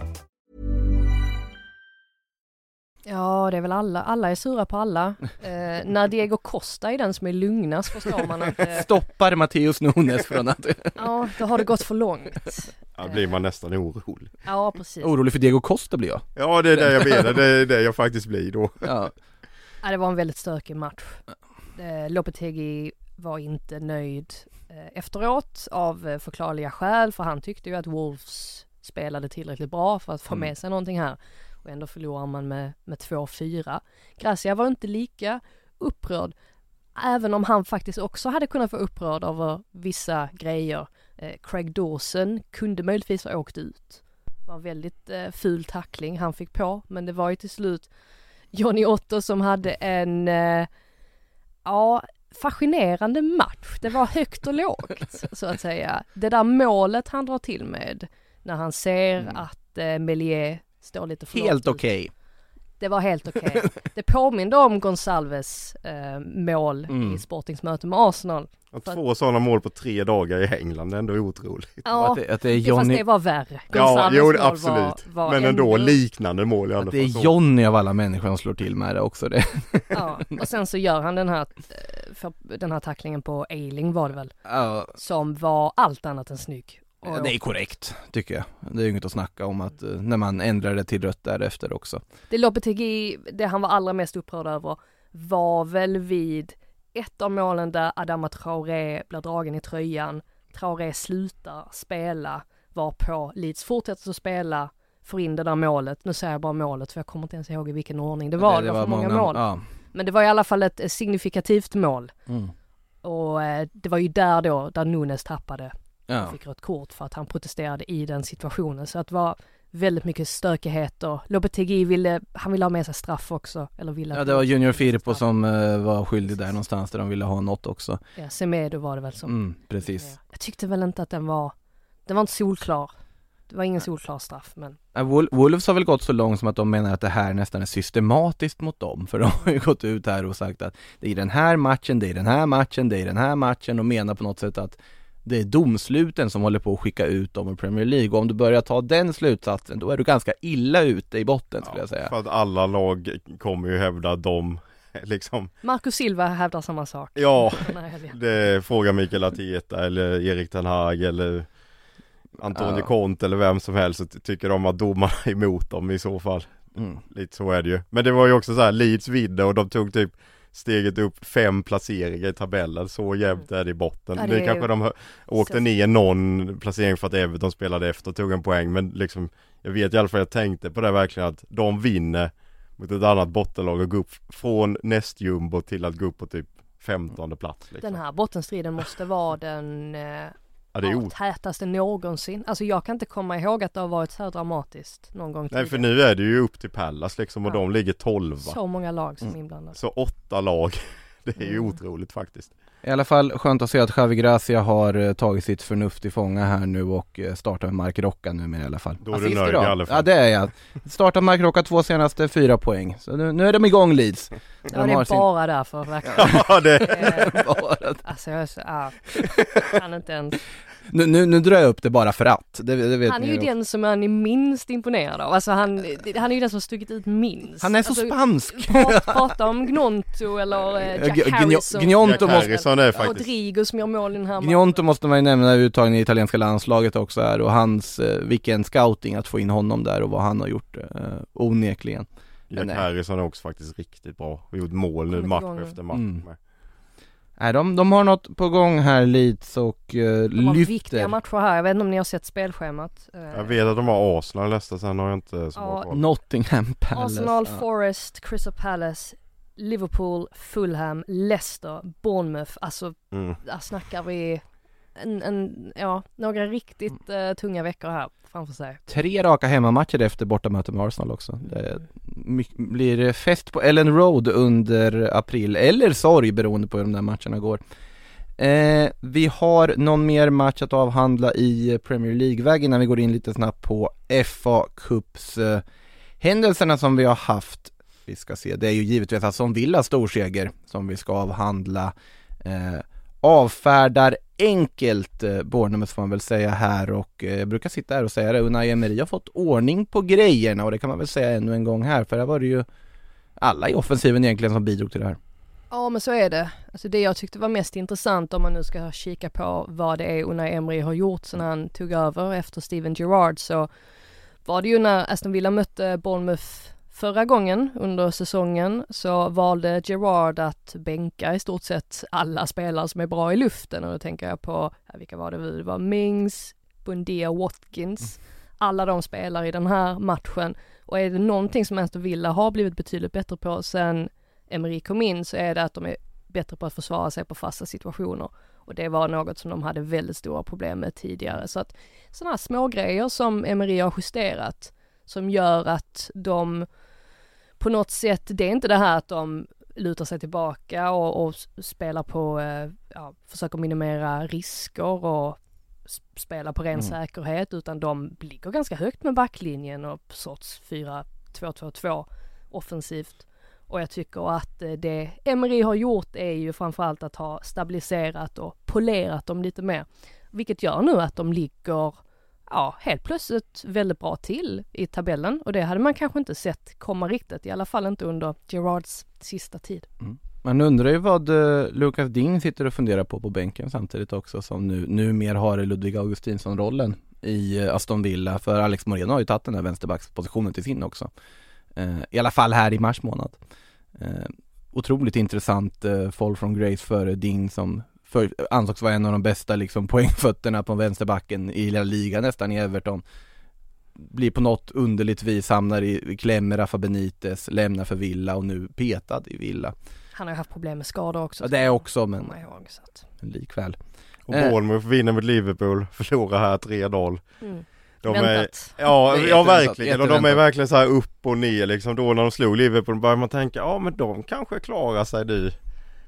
ja det är väl alla, alla är sura på alla. (laughs) Eh, när Diego Costa är den som är lugnast förstår man att, eh, Stoppar Matteus Nunes från att ja då har det gått för långt. Ja, blir man nästan orolig. Ja precis. orolig för Diego Costa blir jag. Ja det är det jag menar, det är det jag faktiskt blir då. Ja. Ja, det var en väldigt stökig match. Eh, Lopetegui var inte nöjd eh, efteråt av eh, förklarliga skäl för han tyckte ju att Wolves spelade tillräckligt bra för att få Mm. med sig någonting här. Och ändå förlorar man med, med 2-4. Gracia var inte lika upprörd, även om han faktiskt också hade kunnat vara upprörd över vissa grejer. Eh, Craig Dawson kunde möjligtvis ha åkt ut. Det var en väldigt eh, ful tackling han fick på, men det var ju till slut Johnny Otto som hade en, eh, ja, fascinerande match. Det var högt och lågt, (laughs) så att säga. Det där målet han drar till med, när han ser Mm. att eh, Melier står lite för Helt okej. Det var helt okej. (laughs) Det påminde om Gonsalves eh, mål Mm. i Sportings möte med Arsenal. Och Två sådana mål på tre dagar i England, det är ändå otroligt. Ja, Att, det, att det är det, fast Johnny, det var värre. Ja, Gonsalves jo mål absolut. Var, var Men ändå liknande mål i alla att fall. det är så. Johnny av alla människor som slår till med det också. Det. Ja, och sen så gör han den här, eh, för den här tacklingen på Eiling var det väl, Ja, som var allt annat än snygg. Och- det är korrekt, tycker jag. Det är inget att snacka om att eh, när man ändrar det till rött därefter också. Det Lopetegui, det han var allra mest upprörd över var väl vid ett av målen där Adama Traoré blir dragen i tröjan. Traoré slutar spela, var på Leeds fortsätter att spela, får in det där målet. Nu säger jag bara målet för jag kommer inte ens ihåg i vilken ordning det var. Det, var, för många, mål. Ja. Men det var i alla fall ett signifikativt mål. Mm. Och eh, det var ju där då, där Nunes tappade Ja. och fick rött kort för att han protesterade i den situationen. Så att det var väldigt mycket stökigheter. Lopetegui ville, han ville ha med sig straff också, eller ville ja, det var Junior Firpo som eh, var skyldig där någonstans där de ville ha något också. Ja, Semedo var det väl som. Mm, precis. Ja. Jag tyckte väl inte att den var, den var inte solklar. Det var ingen solklar straff men Wolves har väl gått så långt som att de menar att det här nästan är systematiskt mot dem. För de har ju gått ut här och sagt att det är den här matchen, det är den här matchen, det är den här matchen och menar på något sätt att det är domsluten som håller på att skicka ut dem ur Premier League och om du börjar ta den slutsatsen då är du ganska illa ute i botten skulle jag säga. För att alla lag kommer ju hävda att de (laughs) liksom, Marcus Silva hävdar samma sak. ja, det frågar Mikael Arteta eller Erik Ten Hag eller Antonio Ja. Conte eller vem som helst så tycker de att domarna är emot dem i så fall. Mm. Lite så är det ju. Men det var ju också så här, Leeds vinner och de tog typ steget upp fem placeringar i tabellen. Så jämnt är det i botten. Ja, det, det kanske de åkte så- ner någon placering för att Everton spelade efter och tog en poäng. Men liksom, jag vet i alla fall, jag tänkte på det verkligen att de vinner mot ett annat bottenlag och gå upp från nästjumbo till att gå upp på typ 15 plats. Liksom. Den här bottenstriden måste vara den eh, ja, det är tätaste någonsin. Alltså jag kan inte komma ihåg att det har varit så här dramatiskt någon gång Nej för tidigare. nu är det ju upp till Pallas liksom och Ja. de ligger 12 Så många lag som är Mm. inblandade. Så åtta lag. (laughs) Det är ju Mm. otroligt faktiskt. I alla fall skönt att se att Javi Gracia har eh, tagit sitt förnuft i fånga här nu och eh, startar med Mark Rocca nu med i alla fall. Då är du Assist nöjd idag. i alla fall. Ja det är jag. Startat Mark Rocca två senaste, fyra poäng. Så nu, nu är de igång Leeds. Ja det är bara därför verkligen. (laughs) Ja det Eh, (laughs) Bara- Alltså jag är så, ah, (laughs) är inte ens, nu, nu, nu drar jag upp det bara för att. Det, det vet han är ju också. den som man är minst imponerad av. Alltså han, han är ju den som har stuckit ut minst. Han är så alltså, spansk! (laughs) Prata, prata om Gnonto eller eh, Jack Gn- Harrison. Gnonto Jack måste- Harrison är faktiskt Rodrigo som gör mål i den här Gnonto måste man ju nämna uttagen i italienska landslaget också här och hans, eh, vilken scouting att få in honom där och vad han har gjort eh, onekligen. Jack Nej. Harrison är också faktiskt riktigt bra och gjort mål nu match efter match Mm. Nej de, de har något på gång här Leeds och eh, De har viktiga matcher här. Jag vet inte om ni har sett spelschemat. Eh, Jag vet att de har Arsenal nästa, sen har jag inte så bra koll. Nottingham Palace. Arsenal, ja. Forest, Crystal Palace, Liverpool, Fulham, Leicester, Bournemouth. Alltså Mm. där snackar vi en, en, ja, några riktigt eh, tunga veckor här framför sig. Tre raka hemmamatcher efter bortamöte med Arsenal också. Det blir fest på Ellen Road under april, eller sorg beroende på hur de där matcherna går. Eh, vi har någon mer match att avhandla i Premier League-väg innan vi går in lite snabbt på FA Cups eh, händelserna som vi har haft. Vi ska se, det är ju givetvis Aston Villa storseger som vi ska avhandla. Eh, avfärdar enkelt eh, Bournemouth får man väl säga här och eh, jag brukar sitta här och säga det, Unai Emery har fått ordning på grejerna och det kan man väl säga ännu en gång här för här var det ju alla i offensiven egentligen som bidrog till det här. Ja men så är det. Alltså det jag tyckte var mest intressant om man nu ska kika på vad det är Unai Emery har gjort sedan han tog över efter Steven Gerrard så var det ju när Aston Villa mötte Bournemouth förra gången under säsongen så valde Gerrard att bänka i stort sett alla spelare som är bra i luften och då tänker jag på, ja, vilka var det vi? Det var Mings, Bundia, Watkins. alla de spelar i den här matchen och är det någonting som Aston Villa har blivit betydligt bättre på sen Emery kom in så är det att de är bättre på att försvara sig på fasta situationer. Och det var något som de hade väldigt stora problem med tidigare. Så att sådana här små grejer som Emery har justerat som gör att de på något sätt, det är inte det här att de lutar sig tillbaka och, och spelar på, eh, ja, försöker minimera risker och spela på ren mm. säkerhet utan de ligger ganska högt med backlinjen och sorts 4-2-2-2 offensivt. Och jag tycker att eh, det Emery har gjort är ju framförallt att ha stabiliserat och polerat dem lite mer. Vilket gör nu att de ligger, ja, helt plötsligt väldigt bra till i tabellen och det hade man kanske inte sett komma riktigt, i alla fall inte under Gerards sista tid. Mm. Man undrar ju vad eh, Lucas Lukas Ding sitter och funderar på på bänken samtidigt också som nu, numera har Ludvig Augustinsson-rollen i eh, Aston Villa för Alex Moreno har ju tagit den här vänsterbackspositionen till sin också. Eh, I alla fall här i mars månad. otroligt intressant fall from grace för Ding som för, ansågs vara en av de bästa liksom poängfötterna på vänsterbacken i hela ligan nästan i Everton blir på något underligt vis hamnar i kläm med Rafa Benitez, lämnar för Villa och nu petad i Villa. Han har ju haft problem med skador också. Ja det är också men, ihåg, men likväl. Och Bournemouth vinner mot Liverpool, (laughs) förlorar här 3-0. Mm. De Väntat. är, ja, ja verkligen och de är verkligen så här upp och ner liksom då när de slog Liverpool börjar man tänka ja men de kanske klarar sig nu.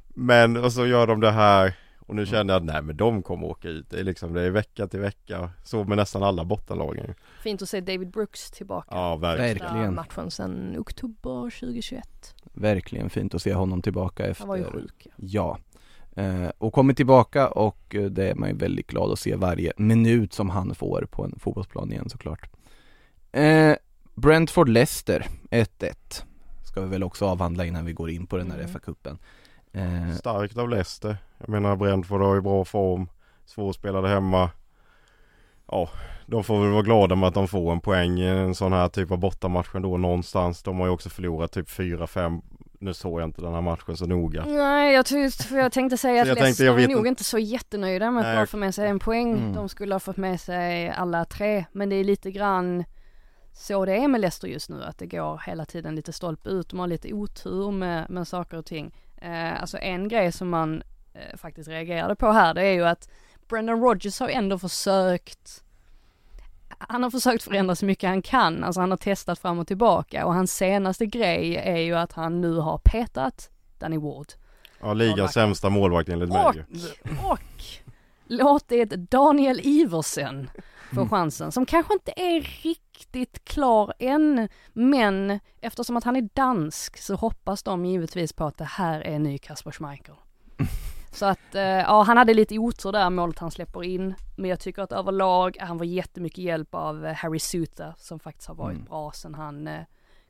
Men och så gör de det här och nu känner jag att nej men de kommer åka ut. Det är liksom det är vecka till vecka. Så med nästan alla bottenlagen. Fint att se David Brooks tillbaka. Ja verkligen. verkligen. Matchen sedan oktober 2021. Verkligen fint att se honom tillbaka efter. Han var ju sjuk. Ja. Eh, och kommer tillbaka och eh, det är man ju väldigt glad att se varje minut som han får på en fotbollsplan igen såklart. Eh, Brentford Leicester 1-1 Ska vi väl också avhandla innan vi går in på den här mm. FA-cupen. Eh, Starkt av Leicester. Jag menar Brentford har ju bra form. Svårspelade hemma. Ja, de får väl vara glada med att de får en poäng i en sån här typ av bortamatch ändå någonstans. De har ju också förlorat typ 4-5 nu såg jag inte den här matchen så noga. Nej jag, tyckte, jag tänkte säga att Leicester är nog inte så jättenöjda med att bara få med sig en poäng. Mm. De skulle ha fått med sig alla tre. Men det är lite grann så det är med Leicester just nu, att det går hela tiden lite stolpe ut. De har lite otur med, med saker och ting. Eh, alltså en grej som man eh, faktiskt reagerade på här, det är ju att Brendan Rodgers har ändå försökt han har försökt förändra så mycket han kan, alltså han har testat fram och tillbaka och hans senaste grej är ju att han nu har petat Danny Ward. Ja, ligans sämsta målvakt enligt mig Och, och låtit Daniel Iversen få mm. chansen, som kanske inte är riktigt klar än, men eftersom att han är dansk så hoppas de givetvis på att det här är ny Kasper Schmeichel. (laughs) Så att, eh, ja han hade lite otur där målet han släpper in. Men jag tycker att överlag, han var jättemycket hjälp av eh, Harry Suter som faktiskt har varit mm. bra sen han eh,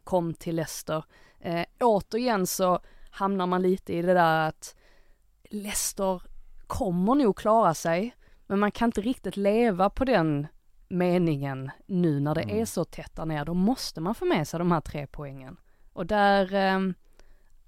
kom till Leicester. Eh, återigen så hamnar man lite i det där att Leicester kommer nog klara sig, men man kan inte riktigt leva på den meningen nu när det mm. är så tätt där nere. Då måste man få med sig de här tre poängen. Och där, eh,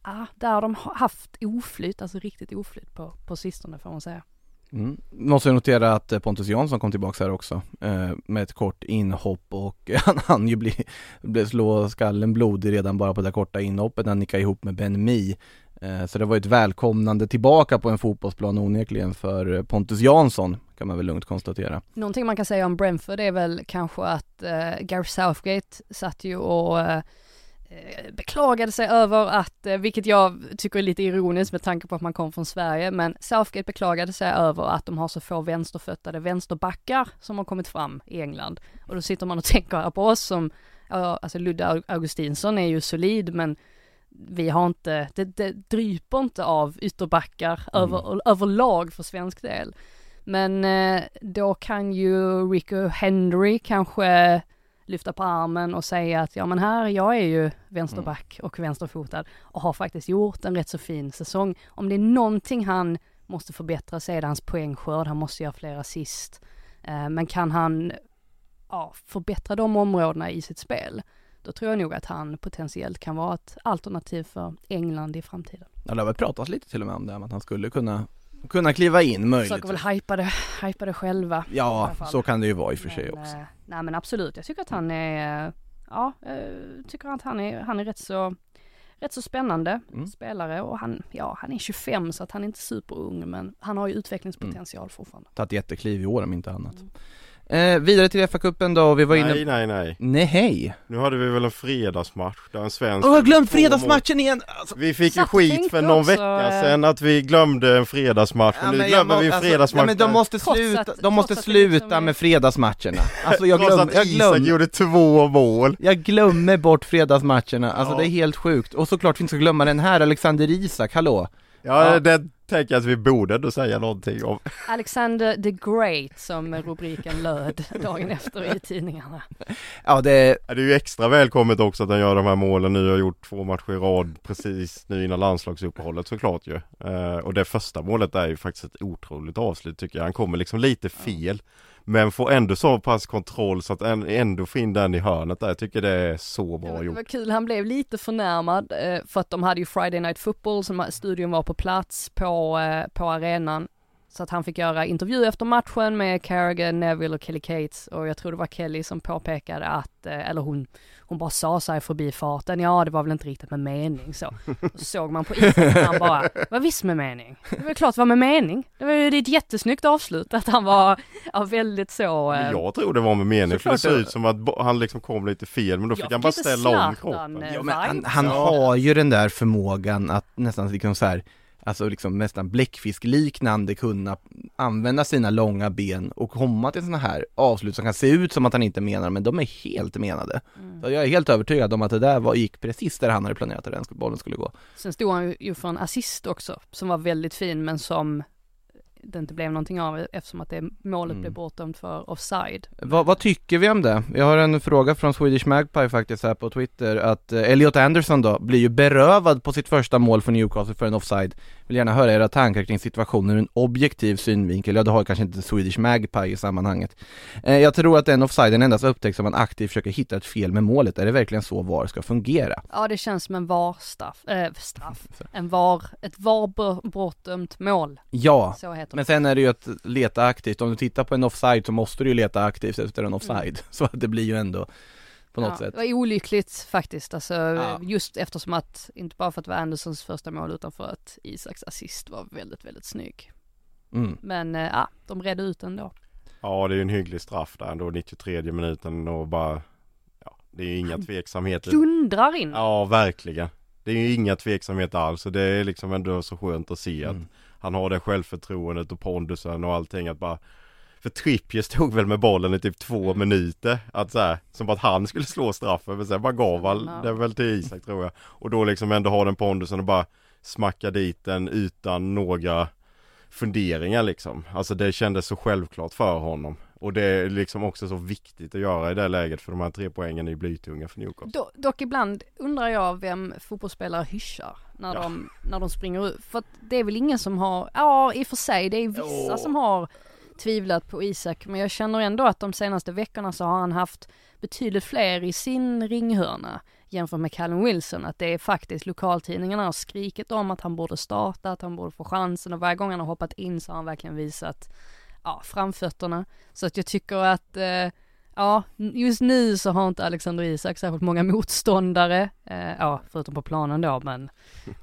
ah, där har de haft oflyt, alltså riktigt oflyt på, på sistone får man säga. Mm. Måste notera att eh, Pontus Jansson kom tillbaka här också eh, med ett kort inhopp och (laughs) han hann ju bli, bli, slå skallen blodig redan bara på det korta inhoppet när han nickade ihop med Ben Mi eh, Så det var ett välkomnande tillbaka på en fotbollsplan onekligen för Pontus Jansson kan man väl lugnt konstatera. Någonting man kan säga om Brentford är väl kanske att eh, Gareth Southgate satt ju och eh, beklagade sig över att, eh, vilket jag tycker är lite ironiskt med tanke på att man kom från Sverige, men Southgate beklagade sig över att de har så få vänsterföttade vänsterbackar som har kommit fram i England. Och då sitter man och (laughs) tänker på oss som, alltså Ludde Augustinsson är ju solid men vi har inte, det, det dryper inte av ytterbackar mm. över, överlag för svensk del. Men eh, då kan ju Rico Henry kanske lyfta på armen och säga att ja men här, jag är ju vänsterback mm. och vänsterfotad och har faktiskt gjort en rätt så fin säsong. Om det är någonting han måste förbättra så är det hans poängskörd, han måste göra fler assist. Eh, men kan han ja, förbättra de områdena i sitt spel, då tror jag nog att han potentiellt kan vara ett alternativ för England i framtiden. Ja, det har väl pratats lite till och med om det, att han skulle kunna kunna kliva in möjligt. Försöker väl hypa det, hypa det själva. Ja, så kan det ju vara i och för sig Men, också. eh, nej men absolut, jag tycker att han är, ja, eh, tycker att han är, han är rätt så, rätt så spännande Mm. spelare och han, ja han är 25 så att han är inte superung men han har ju Mm. utvecklingspotential fortfarande. Tagit jättekliv i år om inte annat. Mm. Eh, vidare till FA-cupen då, vi var inne... Nej, nej, nej. Nej, hej! Nu hade vi väl en fredagsmatch där en svensk... Åh, jag glömt två mål. fredagsmatchen igen! Alltså, Vi fick ju och skit för någon också, vecka sedan att vi glömde en fredagsmatch, ja, men nu jag glömmer må- vi en alltså, fredagsmatch Ja men de måste sluta, att- de måste liksom sluta med fredagsmatcherna. Alltså jag glömmer, jag Isak glömmer, gjorde två mål. jag glömmer bort fredagsmatcherna, alltså Ja. det är helt sjukt. Och såklart vi inte ska glömma den här, Alexander Isak, hallå! Ja, Ja. det tänker att vi borde ändå säga någonting om. Alexander the Great som rubriken löd dagen efter i tidningarna. Ja det, Ja, Det är ju extra välkommet också att han gör de här målen nu, har gjort två matcher i rad precis nu innan landslagsuppehållet såklart ju. Eh, och det första målet är ju faktiskt ett otroligt avslut tycker jag. Han kommer liksom lite fel. Men får ändå så pass kontroll så att ändå få in den i hörnet där. Jag tycker det är så bra var, det gjort. var kul, han blev lite förnärmad eh, för att de hade ju Friday Night Football, som studion var på plats på, eh, på arenan. Så att han fick göra intervju efter matchen med Carragher, Neville och Kelly Cates och jag tror det var Kelly som påpekade att, eh, eller hon, hon bara sa så här förbifarten, ja det var väl inte riktigt med mening så. Då såg man på isen att han bara, var visst med mening. Det var klart det var med mening. Det var ju ett jättesnyggt avslut att han var, ja, väldigt så. eh, jag tror det var med mening för det såg ut som att han liksom kom lite fel men då fick Jag han bara ställa om kroppen. eh, ja, men han, han har ju den där förmågan att nästan liksom så här Alltså liksom nästan bläckfiskliknande kunna använda sina långa ben och komma till såna här avslut som kan se ut som att han inte menar men de är helt menade. Mm. Så jag är helt övertygad om att det där var, gick precis där han hade planerat att den bollen skulle gå. Sen stod han ju- för en assist också, som var väldigt fin men som det inte blev någonting av eftersom att det målet Mm. blev bortdömt för offside. Vad, vad tycker vi om det? Vi har en fråga från Swedish Magpie faktiskt här på Twitter att eh, Elliot Anderson då blir ju berövad på sitt första mål för Newcastle för en offside. Vill gärna höra era tankar kring situationen ur en objektiv synvinkel. Ja, det har kanske inte Swedish Magpie i sammanhanget. Eh, jag tror att den offsiden endast upptäcks om man aktivt försöker hitta ett fel med målet. Är det verkligen så VAR ska fungera? Ja det känns som en VAR-straff, äh, straff, (laughs) en VAR, ett VAR-bortdömt mål, Ja, men sen är det ju att leta aktivt. Om du tittar på en offside så måste du ju leta aktivt efter en offside. (laughs) Så att det blir ju ändå på något ja, sätt. Det var olyckligt faktiskt, alltså Ja. just eftersom att, inte bara för att det var Andersons första mål utan för att Isaks assist var väldigt, väldigt snygg. Mm. Men eh, ja, de redde ut ändå. Ja det är ju en hygglig straff där ändå 93 minuten och bara ja, Det är ju inga tveksamheter. Dundrar in. Ja verkligen. Det är ju inga tveksamheter alls och det är liksom ändå så skönt att se Mm. att han har det självförtroendet och pondusen och allting att bara För Trippier stod väl med bollen i typ två minuter att så här, Som att han skulle slå straffen men sen bara gav han Ja. den väl till Isak tror jag Och då liksom ändå ha den pondusen och bara Smacka dit den utan några Funderingar liksom Alltså det kändes så självklart för honom Och det är liksom också så viktigt att göra i det läget för de här tre poängen är ju blytunga för Newcastle Do, dock ibland undrar jag vem fotbollsspelare hyschar när, Ja. de, när de springer ut. För att det är väl ingen som har, ja i och för sig det är vissa Åh. som har tvivlat på Isak men jag känner ändå att de senaste veckorna så har han haft betydligt fler i sin ringhörna jämfört med Callum Wilson. Att det är faktiskt lokaltidningarna har skrikit om att han borde starta, att han borde få chansen och varje gång han har hoppat in så har han verkligen visat ja, framfötterna. Så att jag tycker att eh, Ja, just nu så har inte Alexander Isak särskilt många motståndare, eh, ja förutom på planen då men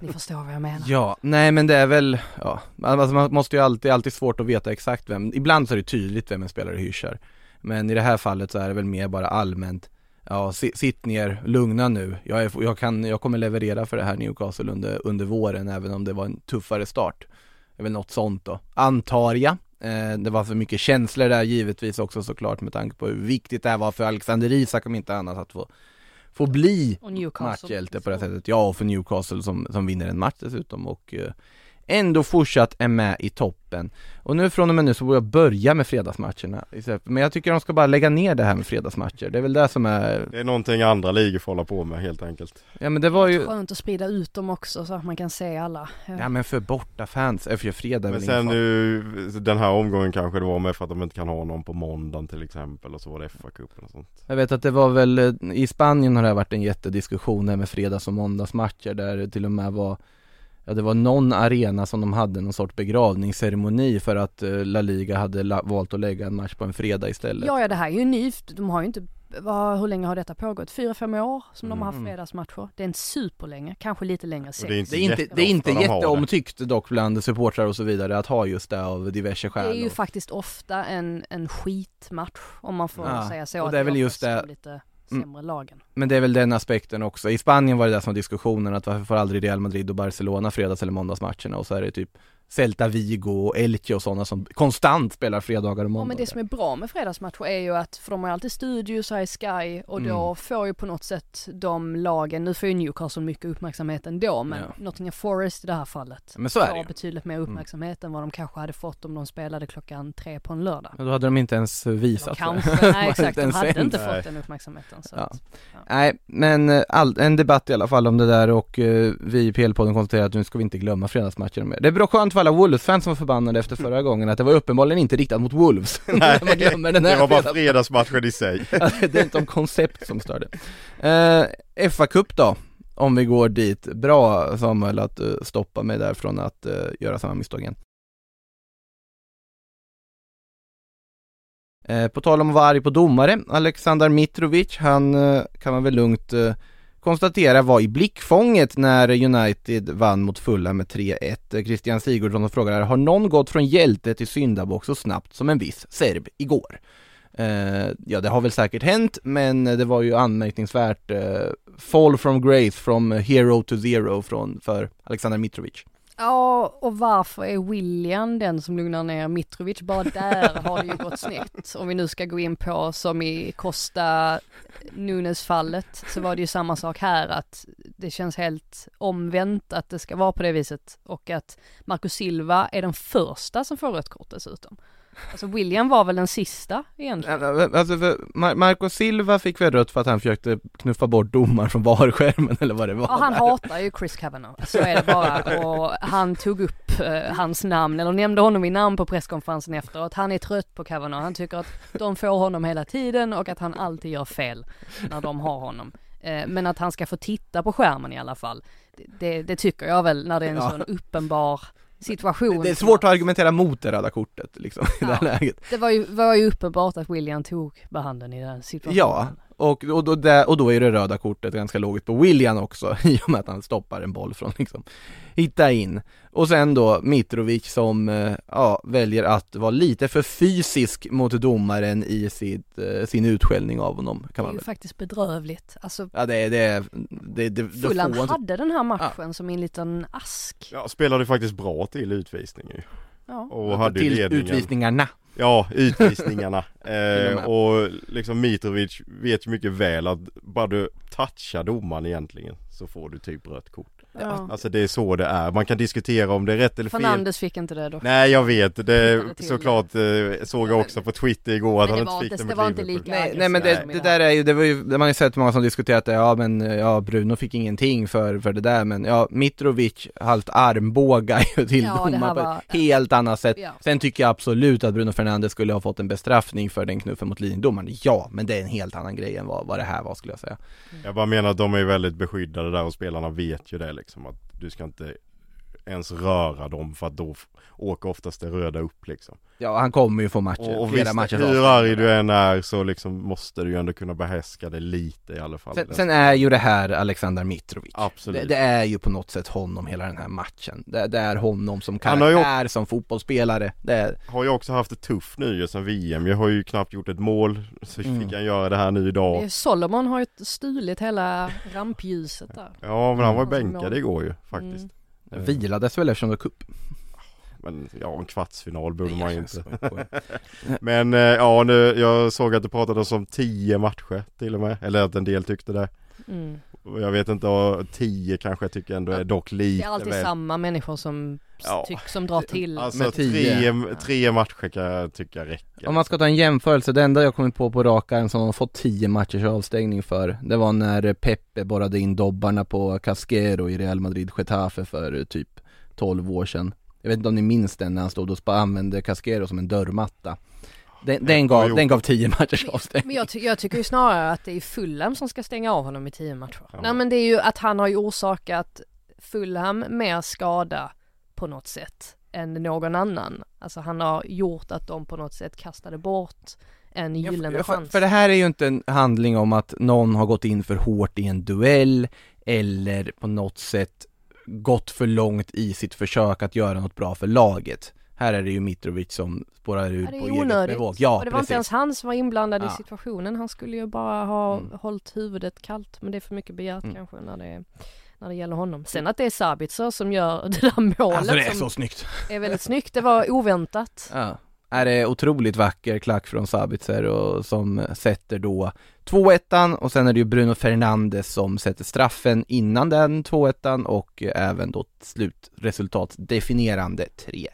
ni förstår vad jag menar. Ja, nej men det är väl, ja, alltså man måste ju alltid, alltid svårt att veta exakt vem, ibland så är det tydligt vem en spelare hyschar. Men i det här fallet så är det väl mer bara allmänt, ja sitt ner, lugna nu, jag, är, jag, kan, jag kommer leverera för det här Newcastle under, under våren även om det var en tuffare start. Det är väl något sånt då, antar jag. Eh, det var för mycket känslor där givetvis också såklart med tanke på hur viktigt det här var för Alexander Isak om inte annat att få, få bli matchhjälte på det här sättet. Ja, och för Newcastle som, som vinner en match dessutom och eh, ändå fortsatt är med i toppen. Och nu från och med nu så får jag börja med fredagsmatcherna istället. Men jag tycker de ska bara lägga ner det här med fredagsmatcher. Det är väl det som är, Det är någonting andra ligor får hålla på med helt enkelt ja men det var ju, Skönt att sprida ut dem också så att man kan se alla. ja men för borta fans, äh, för fredag Men sen nu den här omgången kanske det var med för att de inte kan ha någon på måndagen till exempel och så var det FA-cupen och sånt Jag vet att det var väl, eh, i Spanien har det varit en jättediskussion här med fredags och måndagsmatcher där det till och med var Ja det var någon arena som de hade någon sorts begravningsceremoni för att eh, La Liga hade la- valt att lägga en match på en fredag istället Ja, ja det här är ju nytt. De har ju inte, vad, hur länge har detta pågått? Fyra, fem år som de har haft Mm. fredagsmatcher. Det är en superlänge, kanske lite längre, sex. det är inte Det är inte, det är inte har det. jätteomtyckt dock bland supportrar och så vidare att ha just det av diverse Det skäl är ju faktiskt ofta en, en skitmatch om man får Ja, säga så. och det är väl just det- de lite. Sämre lagen. Men det är väl den aspekten också. I Spanien var det där som var diskussionen att varför får aldrig Real Madrid och Barcelona fredags eller måndagsmatcherna och så är det typ Celta Vigo och Elche och sådana som konstant spelar fredagar och Ja måndagar. men det som är bra med fredagsmatcher är ju att, för de har ju alltid studios här i Sky och då Mm. får ju på något sätt de lagen, nu får ju Newcastle mycket uppmärksamhet ändå men Ja. Nottingham Forest i det här fallet Men så är det ju. Mm. betydligt mer uppmärksamhet än vad de kanske hade fått om de spelade klockan tre på en lördag. Men då hade de inte ens visat kanske, det. (laughs) nej exakt, de hade inte Nej. fått den uppmärksamheten. Så Ja. att, Nej, men eh, all, en debatt i alla fall om det där och eh, vi i PL-podden konstaterar att nu ska vi inte glömma fredagsmatchen mer. Det är bra skönt alla Wolves-fans som var förbannade efter förra gången att det var uppenbarligen inte riktat mot Wolves. (laughs) Nej, Man glömmer den här det var bara fredags- fredagsmatchen i sig. (laughs) Det är inte om koncept som störde. Eh, fa Cup då, om vi går dit. Bra Samuel att eh, stoppa mig där från att eh, göra samma misstag igen. Eh, på tal om att vara arg på domare, Aleksandar Mitrovic, han eh, kan man väl lugnt eh, konstatera var i blickfånget när United vann mot Fulham med 3-1. Christian Sigurdsson frågar här, har någon gått från hjälte till syndabock så snabbt som en viss serb igår? Eh, ja, det har väl säkert hänt, men det var ju anmärkningsvärt eh, fall from grace from hero to zero från, för Alexander Mitrovic. Ja, och varför är William den som lugnar ner Mitrovic? Bara där har det ju gått snett. Om vi nu ska gå in på som i Costa Nunes fallet så var det ju samma sak här att det känns helt omvänt att det ska vara på det viset och att Marco Silva är den första som får rött kort dessutom. Alltså William var väl den sista egentligen. Alltså, Mar- Marco Silva fick väl rött för att han försökte knuffa bort domaren från VAR-skärmen eller vad det var. Ja, han hatar ju Chris Kavanagh, så är det bara. Och han tog upp eh, hans namn, eller nämnde honom i namn på presskonferensen efteråt. Han är trött på Kavanagh, han tycker att de får honom hela tiden och att han alltid gör fel när de har honom. Eh, men att han ska få titta på skärmen i alla fall, det, det, det tycker jag väl när det är en Ja. sån uppenbar situation. Det är svårt att argumentera mot det röda kortet liksom i det här Ja. läget. Det var ju, var ju uppenbart att William tog behanden i den situationen. Ja, och, och, då, där, och då är det röda kortet ganska logiskt på William också (laughs) i och med att han stoppar en boll från liksom hitta in. Och sen då Mitrovic som eh, ja, väljer att vara lite för fysisk mot domaren i sitt, eh, sin utskällning av honom Det kan är man ju faktiskt bedrövligt. Alltså Ja det det det, det, det Fulham hade den här matchen som i en liten ask. Ja, spelade faktiskt bra till utvisning ju. Ja. Och hade till ledningen. utvisningarna. Ja, utvisningarna. (laughs) och eh, och liksom Mitrovic vet ju mycket väl att bara du touchar domaren egentligen så får du typ rött kort. Ja. Alltså det är så det är. Man kan diskutera om det är rätt eller fel. Fernandes fick inte det dock. Nej jag vet, det såklart eh, såg jag också på Twitter igår att han inte fick det det mot var inte lika- Nej, nej men det, det där är ju, det var ju, man har ju sett många som diskuterat det, ja men ja Bruno fick ingenting för, för det där men ja Mitrovic halvt armbågar (laughs) ju till Ja, domaren på var- ett helt annat sätt. Ja. Sen tycker jag absolut att Bruno Fernandes skulle ha fått en bestraffning för den knuffen mot linjedomaren, ja men det är en helt annan grej än vad, vad det här var skulle jag säga. Jag bara menar att de är väldigt beskyddade där och spelarna vet ju det liksom Liksom att du ska inte ens röra dem för att då åker oftast det röda upp liksom. Ja han kommer ju få matcher, Och, och flera visst, matcher hur arg du än är så liksom måste du ju ändå kunna behärska det lite i alla fall. Sen, sen är ju det här Alexander Mitrovic. Absolut. Det, det är ju på något sätt honom hela den här matchen. Det, det är honom som Han har ju- karaktär, som fotbollsspelare. Det är, Har ju också haft det tufft nu ju sen VM. Jag har ju knappt gjort ett mål. Så Mm. fick han göra det här nu idag. Solomon har ju stulit hela rampljuset där. Ja men han var Mm. bänkad igår ju faktiskt. Mm. Vilades väl eftersom det var cup. Men ja en kvartsfinal borde man ju inte. (laughs) Men eh, ja nu, jag såg att det pratades om 10 matcher till och med. Eller att en del tyckte det. Mm. Jag vet inte, 10 kanske jag tycker ändå är dock Det lite är alltid väl. samma människor som Ja. tyck, som drar till. Alltså Med tio. tre, tre matcher kan jag tycka räcker. Om man ska ta en jämförelse, det enda jag kommit på på rak arm som de har fått 10 matchers avstängning för Det var när Pepe borrade in dobbarna på Casquero i Real Madrid Getafe för typ 12 år sedan Jag vet inte om ni minns den när han stod och använde Casquero som en dörrmatta Den, den, gav, den gav 10 matchers avstängning Men jag, ty- jag tycker ju snarare att det är Fulham som ska stänga av honom i tio matcher. Ja. Nej men det är ju att han har ju orsakat Fulham mer skada på något sätt än någon annan. Alltså han har gjort att de på något sätt kastade bort en gyllene Ja, för, chans. för det här är ju inte en handling om att någon har gått in för hårt i en duell eller på något sätt gått för långt i sitt försök att göra något bra för laget. Här är det ju Mitrovic som spårar ut Ja, på är eget bevåg. Ja, och det var precis. inte ens han som var inblandad Ja. i situationen. Han skulle ju bara ha Mm. hållit huvudet kallt. Men det är för mycket begärt Mm. kanske när det, när det gäller honom. Sen att det är Sabitzer som gör det där målet Alltså det är så snyggt. är väldigt snyggt. Det var oväntat. Ja. Är det otroligt vacker klack från Sabitzer och som sätter då 2-1 och sen är det ju Bruno Fernandes som sätter straffen innan den 2-1 och även då slutresultat definierande 3-1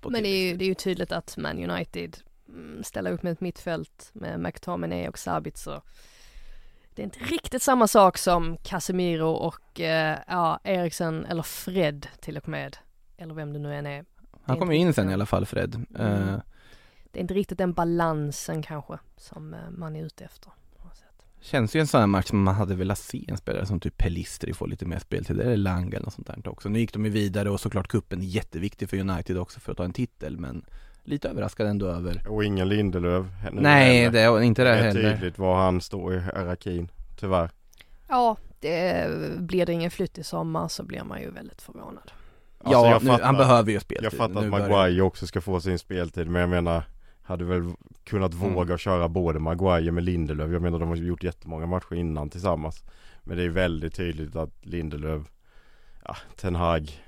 på Men det är, ju, det är ju tydligt att Man United mm, ställer upp med ett mittfält med McTominay och Sabitzer. Det är inte riktigt samma sak som Casemiro och eh, ja, Eriksen eller Fred till och med. Eller vem det nu än är. Han kom ju in sen i alla fall Fred. Mm. Eh, Det är inte riktigt den balansen kanske som eh, man är ute efter. Känns ju en sån här match som man hade velat se en spelare som typ Pelistri få lite mer speltid, eller Lang eller något sånt där också. Nu gick de ju vidare och såklart kuppen är jätteviktig för United också för att ta en titel men lite överraskad ändå över Och ingen Lindelöf. Nej, heller. det är inte det det är heller. tydligt var han står i hierarkin, tyvärr. Ja, det, blir det ingen flytt i sommar så blir man ju väldigt förvånad. Ja, Alltså, jag nu, fattar- han behöver ju speltid. Jag fattar att börjar- Maguire också ska få sin speltid men jag menar Hade väl kunnat Mm. våga köra både Maguire med Lindelöf Jag menar de har gjort jättemånga matcher innan tillsammans Men det är väldigt tydligt att Lindelöf Ja, Ten Hag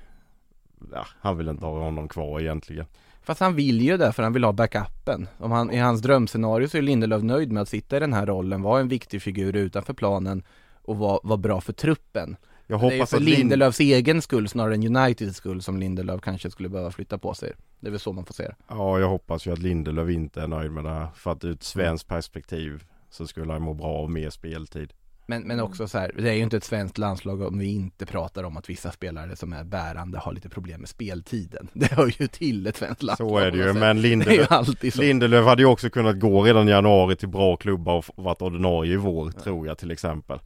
Ja, han vill inte ha honom kvar egentligen Fast han vill ju det för han vill ha backupen. Om han, I hans drömscenario så är Lindelöf nöjd med att sitta i den här rollen, vara en viktig figur utanför planen och vara, vara bra för truppen. Jag det är ju hoppas för att Lind... Lindelöfs egen skull snarare än Uniteds skull som Lindelöf kanske skulle behöva flytta på sig. Det är väl så man får se det. Ja, jag hoppas ju att Lindelöf inte är nöjd med det här För att ur ett svenskt perspektiv Så skulle han må bra av mer speltid Men, men också så här, det är ju inte ett svenskt landslag om vi inte pratar om att vissa spelare som är bärande har lite problem med speltiden. (laughs) Det hör ju till ett svenskt landslag. Så är det ju, sätt. men är ju Lindelöf. Lindelöf hade ju också kunnat gå redan i januari till bra klubbar och varit ordinarie i vår tror jag till exempel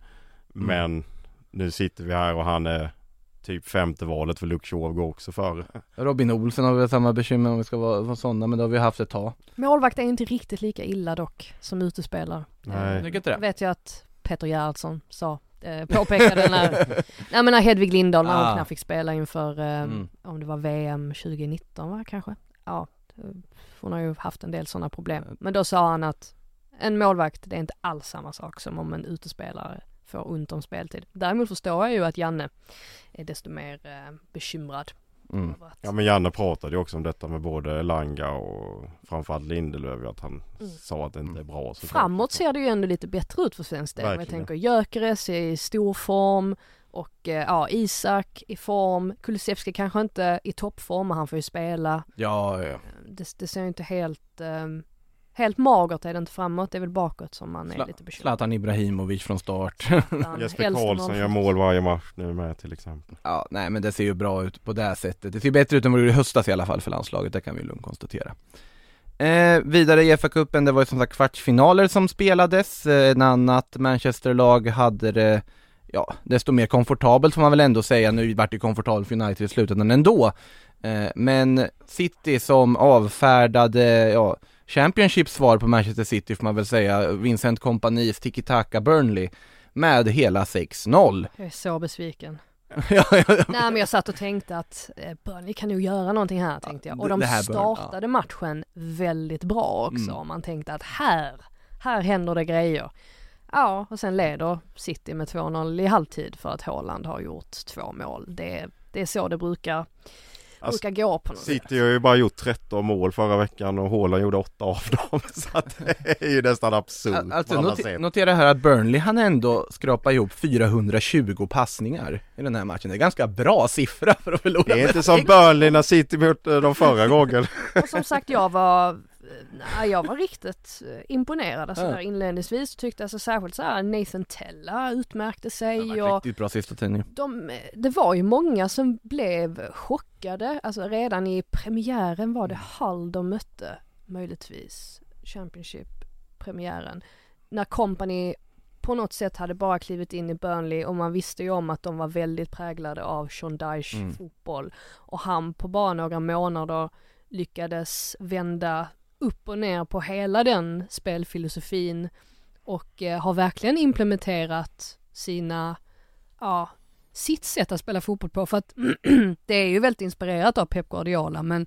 Mm. Men nu sitter vi här och han är typ femte valet för Shaw går också före Robin Olsen har väl samma bekymmer om vi ska vara, vara sådana, men det har vi haft ett tag. Målvakt är inte riktigt lika illa dock som utespelare. Nej. Tycker inte det? vet jag att Peter Gerhardsson sa, eh, påpekade när, (laughs) nej men när Hedvig Lindahl när hon Ah. knappt fick spela inför, eh, Mm. om det var VM 2019 va kanske? Ja, eh, hon har ju haft en del sådana problem. Men då sa han att en målvakt, det är inte alls samma sak som om en utespelare får ont om speltid. Däremot förstår jag ju att Janne är desto mer eh, bekymrad Mm. Ja men Janne pratade ju också om detta med både Langa och framförallt Lindelöf att han Mm. sa att det inte är bra så Framåt ser det ju ändå lite bättre ut för svensk del. Jag tänker Gyökeres är i stor form och eh, ja, Isak i form. Kulusevski kanske inte i toppform, men han får ju spela. Ja, ja. Det, det ser ju inte helt, ehm, helt magert är det inte framåt, det är väl bakåt som man är Sla- lite bekymrad. Zlatan Ibrahimovic från start. (laughs) Jesper Karlsson gör mål varje match nu med till exempel ja, nej men det ser ju bra ut på det här sättet. Det ser bättre ut än vad det gjorde i höstas i alla fall för landslaget, det kan vi lugnt konstatera. Eh, vidare i FA-cupen, det var ju som sagt kvartsfinaler som spelades, eh, en annat Manchester-lag hade det Ja, desto mer komfortabelt får man väl ändå säga, nu vart det komfortabelt för United i slutändan ändå eh, Men City som avfärdade, ja, Championships svar på Manchester City får man väl säga, Vincent Kompanis tiki-taka Burnley med hela 6-0 Jag är så besviken. (laughs) ja, ja, ja. Nej men jag satt och tänkte att eh, Burnley kan nog göra någonting här tänkte jag. Och de startade matchen väldigt bra också. Mm. Man tänkte att här, här händer det grejer. Ja, och sen leder City med 2-0 i halvtid för att Haaland har gjort två mål. Det, det är så det brukar, Alltså, brukar gå på något sätt. City har ju bara gjort 13 mål förra veckan och Haaland gjorde 8 av dem (laughs) så att det är ju nästan absurt Al- Alltså på alla note- sätt. notera här att Burnley han ändå skrapa ihop 420 passningar i den här matchen. Det är ganska bra siffra för att förlora Det är inte som. Burnley när City mötte dem förra gången. Och som sagt jag var, nej, jag var riktigt eh, imponerad. Alltså där inledningsvis tyckte jag så särskilt så här Nathan Tella utmärkte Det sig var och riktigt bra sista tiden de, det var ju många som blev chockade, alltså redan i premiären var det Hull de mötte, möjligtvis, Championship-premiären. När Company på något sätt hade bara klivit in i Burnley och man visste ju om att de var väldigt präglade av Sean Dyche Mm. fotboll. Och han på bara några månader lyckades vända upp och ner på hela den spelfilosofin och eh, har verkligen implementerat sina, ja, sitt sätt att spela fotboll på för att (clears throat) det är ju väldigt inspirerat av Pep Guardiola men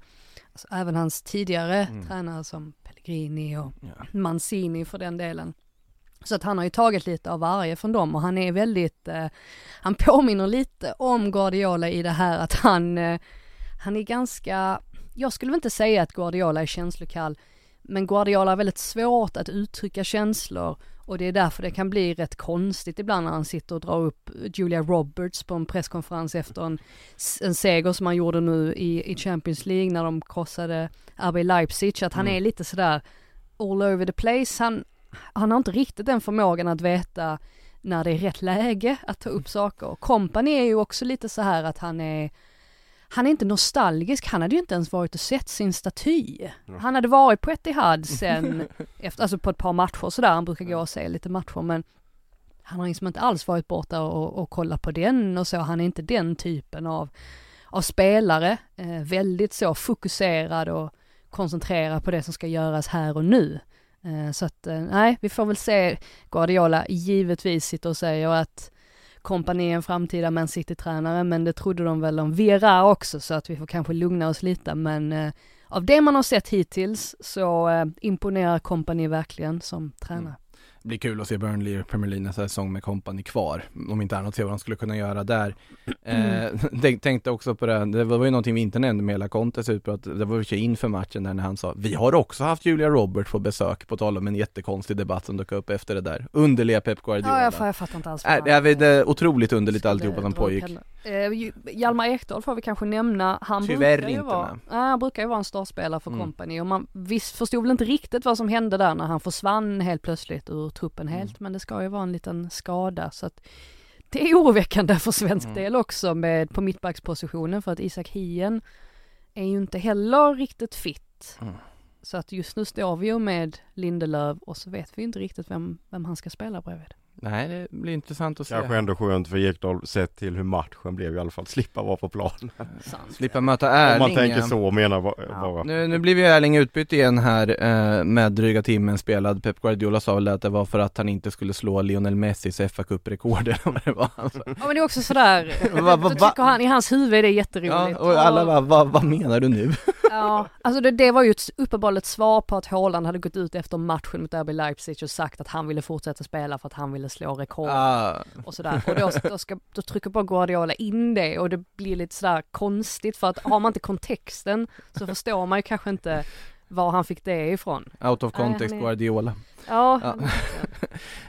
alltså, även hans tidigare Mm. tränare som Pellegrini och Ja. Mancini för den delen. Så att han har ju tagit lite av varje från dem och han är väldigt, eh, han påminner lite om Guardiola i det här att han, eh, han är ganska, jag skulle väl inte säga att Guardiola är känslokall, men Guardiola har väldigt svårt att uttrycka känslor och det är därför det kan bli rätt konstigt ibland när han sitter och drar upp Julia Roberts på en presskonferens efter en, en seger som han gjorde nu i, i Champions League när de krossade RB Leipzig, att han Mm. är lite sådär all over the place. Han, han har inte riktigt den förmågan att veta när det är rätt läge att ta upp saker. Company är ju också lite så här att han är han är inte nostalgisk, han hade ju inte ens varit och sett sin staty. Han hade varit på Etihad sen, (laughs) efter, alltså på ett par matcher sådär, han brukar gå och se lite matcher men han har liksom inte alls varit borta och, och kollat på den och så, han är inte den typen av, av spelare. Eh, väldigt så fokuserad och koncentrerad på det som ska göras här och nu. Eh, så att, eh, nej, vi får väl se. Guardiola givetvis sitter och säger att kompani är en framtida Man City-tränare, men det trodde de väl om Vera också, så att vi får kanske lugna oss lite, men eh, av det man har sett hittills så eh, imponerar kompani verkligen som tränare. Det blir kul att se Burnley i Premier League nästa säsong med kompani kvar. Om inte annat se vad de skulle kunna göra där. Eh, (laughs) tänk- tänkte också på det, det var ju någonting vi inte nämnde med hela Contes utbrott. Det var ju inför matchen där när han sa Vi har också haft Julia Roberts på besök, på tal om en jättekonstig debatt som dök upp efter det där. Underliga Pep Guardiola. Ja, jag, fa- jag fattar inte alls. Äh, det är, det är otroligt underligt alltihopa som pågick. Eh, Hjalmar Ekdal får vi kanske nämna, han Tyvärr brukar ju inte vara, ja, han brukar ju vara en startspelare för Mm. company och man visst förstod väl inte riktigt vad som hände där när han försvann helt plötsligt ur truppen Mm. helt, men det ska ju vara en liten skada så att det är oroväckande för svensk Mm. del också med, på mittbackspositionen för att Isak Hien är ju inte heller riktigt fit. Mm. Så att just nu står vi ju med Lindelöf och så vet vi inte riktigt vem, vem han ska spela bredvid. Nej, det blir intressant att se. Kanske ändå skönt för Ekdal sett till hur matchen blev i alla fall, slippa vara på. (laughs) Sant. Slippa möta Erling. Om man tänker så menar ba- Ja. bara. Nu, nu blir ju Erling utbytt igen här eh, med dryga timmen spelad. Pep Guardiola sa väl att det var för att han inte skulle slå Lionel Messis fa Cup-rekord (laughs) eller vad det var. Alltså. Ja men det är också sådär, (laughs) Va- va- då tycker han, i hans huvud är det jätteroligt. Ja, och alla bara, vad, vad menar du nu? (laughs) Ja, alltså det, det var ju ett uppenbarligen svar på att Haaland hade gått ut efter matchen mot RB Leipzig och sagt att han ville fortsätta spela för att han ville slå rekord Ah, och sådär. Och då, då, ska, då trycker bara Guardiola in det och det blir lite sådär konstigt för att har man inte kontexten så förstår man ju kanske inte var han fick det ifrån. out of Nej, context han är- Guardiola. Ja, Ja. (laughs)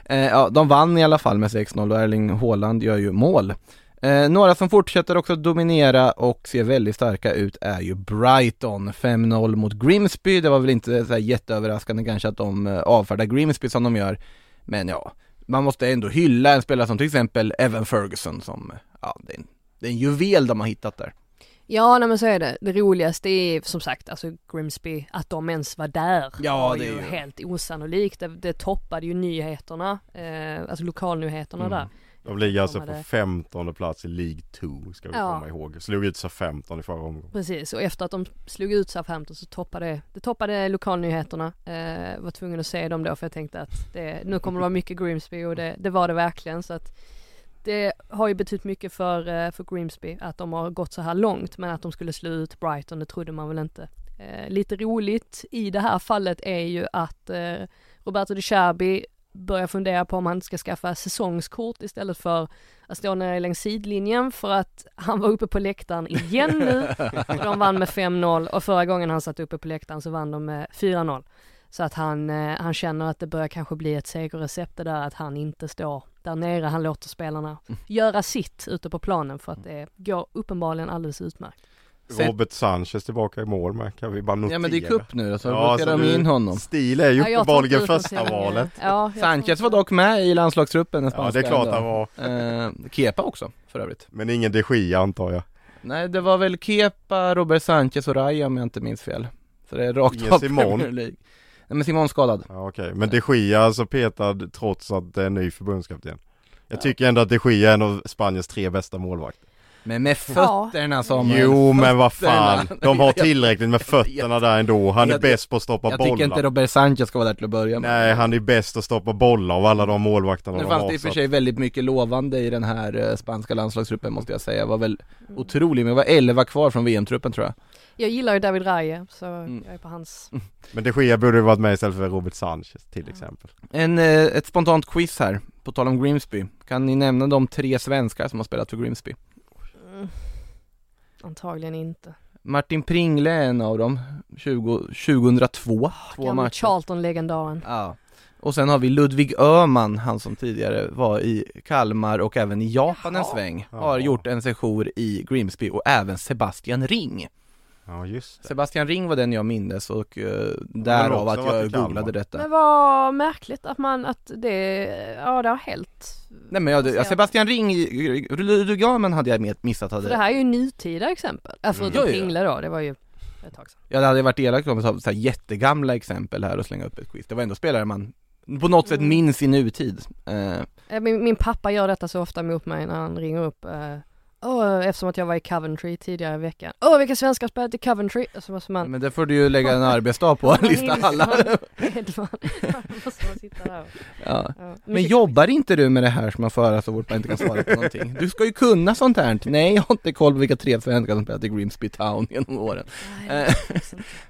Eh, ja, de vann i alla fall med 6-0 och Erling Haaland gör ju mål. Eh, några som fortsätter också dominera och ser väldigt starka ut är ju Brighton. 5-0 mot Grimsby. Det var väl inte så här jätteöverraskande kanske att de eh, avfärdar Grimsby som de gör. Men ja, man måste ändå hylla en spelare som till exempel Evan Ferguson som, ja, det är en, det är en juvel de har hittat där. Ja, nej men så är det. Det roligaste är som sagt alltså Grimsby, att de ens var där. Ja, var det ju- helt osannolikt. Det, det toppade ju nyheterna, eh, alltså lokalnyheterna Mm. där. De ligger alltså på hade- 15 plats i League 2 ska vi Ja. komma ihåg. Slog ut sig 15 i förra omgången. Precis, och efter att de slog ut Southampton så toppade det toppade lokalnyheterna. Eh, var tvungen att se dem då för jag tänkte att det, nu kommer det vara mycket Grimsby och det, det var det verkligen så att det har ju betytt mycket för, eh, för Grimsby att de har gått så här långt men att de skulle slå ut Brighton det trodde man väl inte. Eh, lite roligt i det här fallet är ju att eh, Roberto de Cherby börjar fundera på om han ska skaffa säsongskort istället för att stå nere längs sidlinjen för att han var uppe på läktaren igen nu (laughs) de vann med 5-0 och förra gången han satt uppe på läktaren så vann de med 4-0. Så att han, eh, han känner att det börjar kanske bli ett segerrecept det där att han inte står där nere, han låter spelarna göra sitt ute på planen för att det går uppenbarligen alldeles utmärkt. Robert Sanchez tillbaka i mål med kan vi bara notera. Ja men det är cup nu så Ja, plockar så de du- in honom. Stil är ju Ja, uppenbarligen någon första valet. Ja, Sanchez var dock med i landslagstruppen den Ja det är klart ändå. han var. Eh, Kepa också för övrigt. Men ingen de Gia antar jag. Nej det var väl Kepa, Robert Sanchez och Raya om jag inte minns fel. Så det är rakt Ingen av Simon. Premier League. men Simon skadad. Ja, Okej, men de Gia alltså petad trots att det är en ny förbundskapten. Jag tycker ändå att de Gia är en av Spaniens tre bästa målvakter. Men med Ja. fötterna som... Jo men vad fan, (laughs) de har Jag- tillräckligt med fötterna där ändå. Han är Jag- bäst på att stoppa Jag tycker inte bollar. Robert Sanchez ska vara där till att börja med. Nej, han är bäst att stoppa bollar av alla de målvakterna Nu de fanns det i och för sig väldigt mycket lovande i den här eh, spanska landslagsgruppen måste jag säga. Jag var väl otrolig, men det var 11 kvar från VM-truppen tror jag. Jag gillar ju David Raje, så Mm. jag är på hans. (laughs) Men de Gia borde ju varit med istället för Robert Sanchez till exempel. En, eh, ett spontant quiz här, på tal om Grimsby. Kan ni nämna de tre svenskar som har spelat för Grimsby? Mm. Antagligen inte. Martin Pringle är en av dem, 20, 2002, två Gammal matcher. Charlton-legendaren. Ja. Och sen har vi Ludvig Öhman, han som tidigare var i Kalmar och även i Japan en sväng, har gjort en sejour i Grimsby och även Sebastian Ring. Ja just det. Sebastian Ring var den jag mindes och uh, men därav att jag googlade detta. Men vad märkligt att man, att det, ja det har hällt. Nej men jag, ja, Sebastian Ring, Öhman hade jag med- missat För det hade här är ju nutida exempel. Äh, förutom Ja, ja. Pingle då, det var ju ett tag sedan. Ja det hade varit elakt om jag så här jättegamla exempel här och slänga upp ett quiz. Det var ändå spelare man på något sätt Mm. minns i nutid. Eh, Eh, Min, min pappa gör detta så ofta mot mig när han ringer upp. Eh, åh, eftersom att jag var i Coventry tidigare i veckan. Åh, vilka svenskar spelat i Coventry? Så måste man... men det får du ju lägga en arbetsdag på, (laughs) (laughs) lista alla. Edman. måste man sitta där. och- Ja. Ja. Men jobbar inte du med det här som man får höra så fort man inte kan svara på någonting? Du ska ju kunna sånt här. Nej, jag har inte koll på vilka tre svenskar som spelat i Grimsby Town genom åren. Nej. (laughs)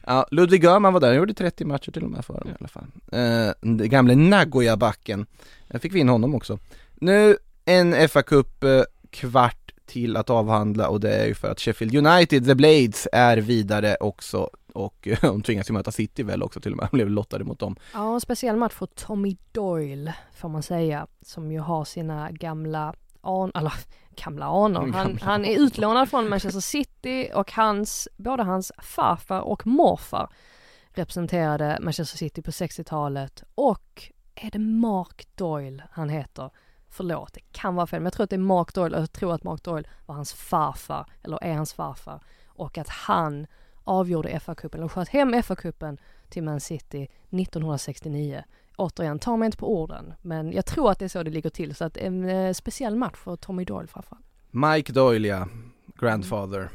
Ja, Ludvig Öhman var där, han gjorde 30 matcher till och med för dem i alla fall. Eh, den gamle Nagoya-backen. Jag fick vi in honom också. Nu en fa Cup eh, kvart till att avhandla och det är ju för att Sheffield United, The Blades, är vidare också och (laughs) de tvingas ju möta City väl också till och med, de blev lottade mot dem. Ja, en speciell match för Tommy Doyle får man säga, som ju har sina gamla an, eller gamla anor. Han, Gamla han är utlånad från Manchester City och hans, både hans farfar och morfar representerade Manchester City på 60-talet och är det Mark Doyle han heter? Förlåt, det kan vara fel, men jag tror att det är Mark Doyle och jag tror att Mark Doyle var hans farfar, eller är hans farfar och att han avgjorde FA-cupen, eller sköt hem FA-cupen till Man City 1969. Återigen, ta mig inte på orden, men jag tror att det är så det ligger till. Så att en eh, speciell match för Tommy Doyle framförallt. Mike Doyle ja, grandfather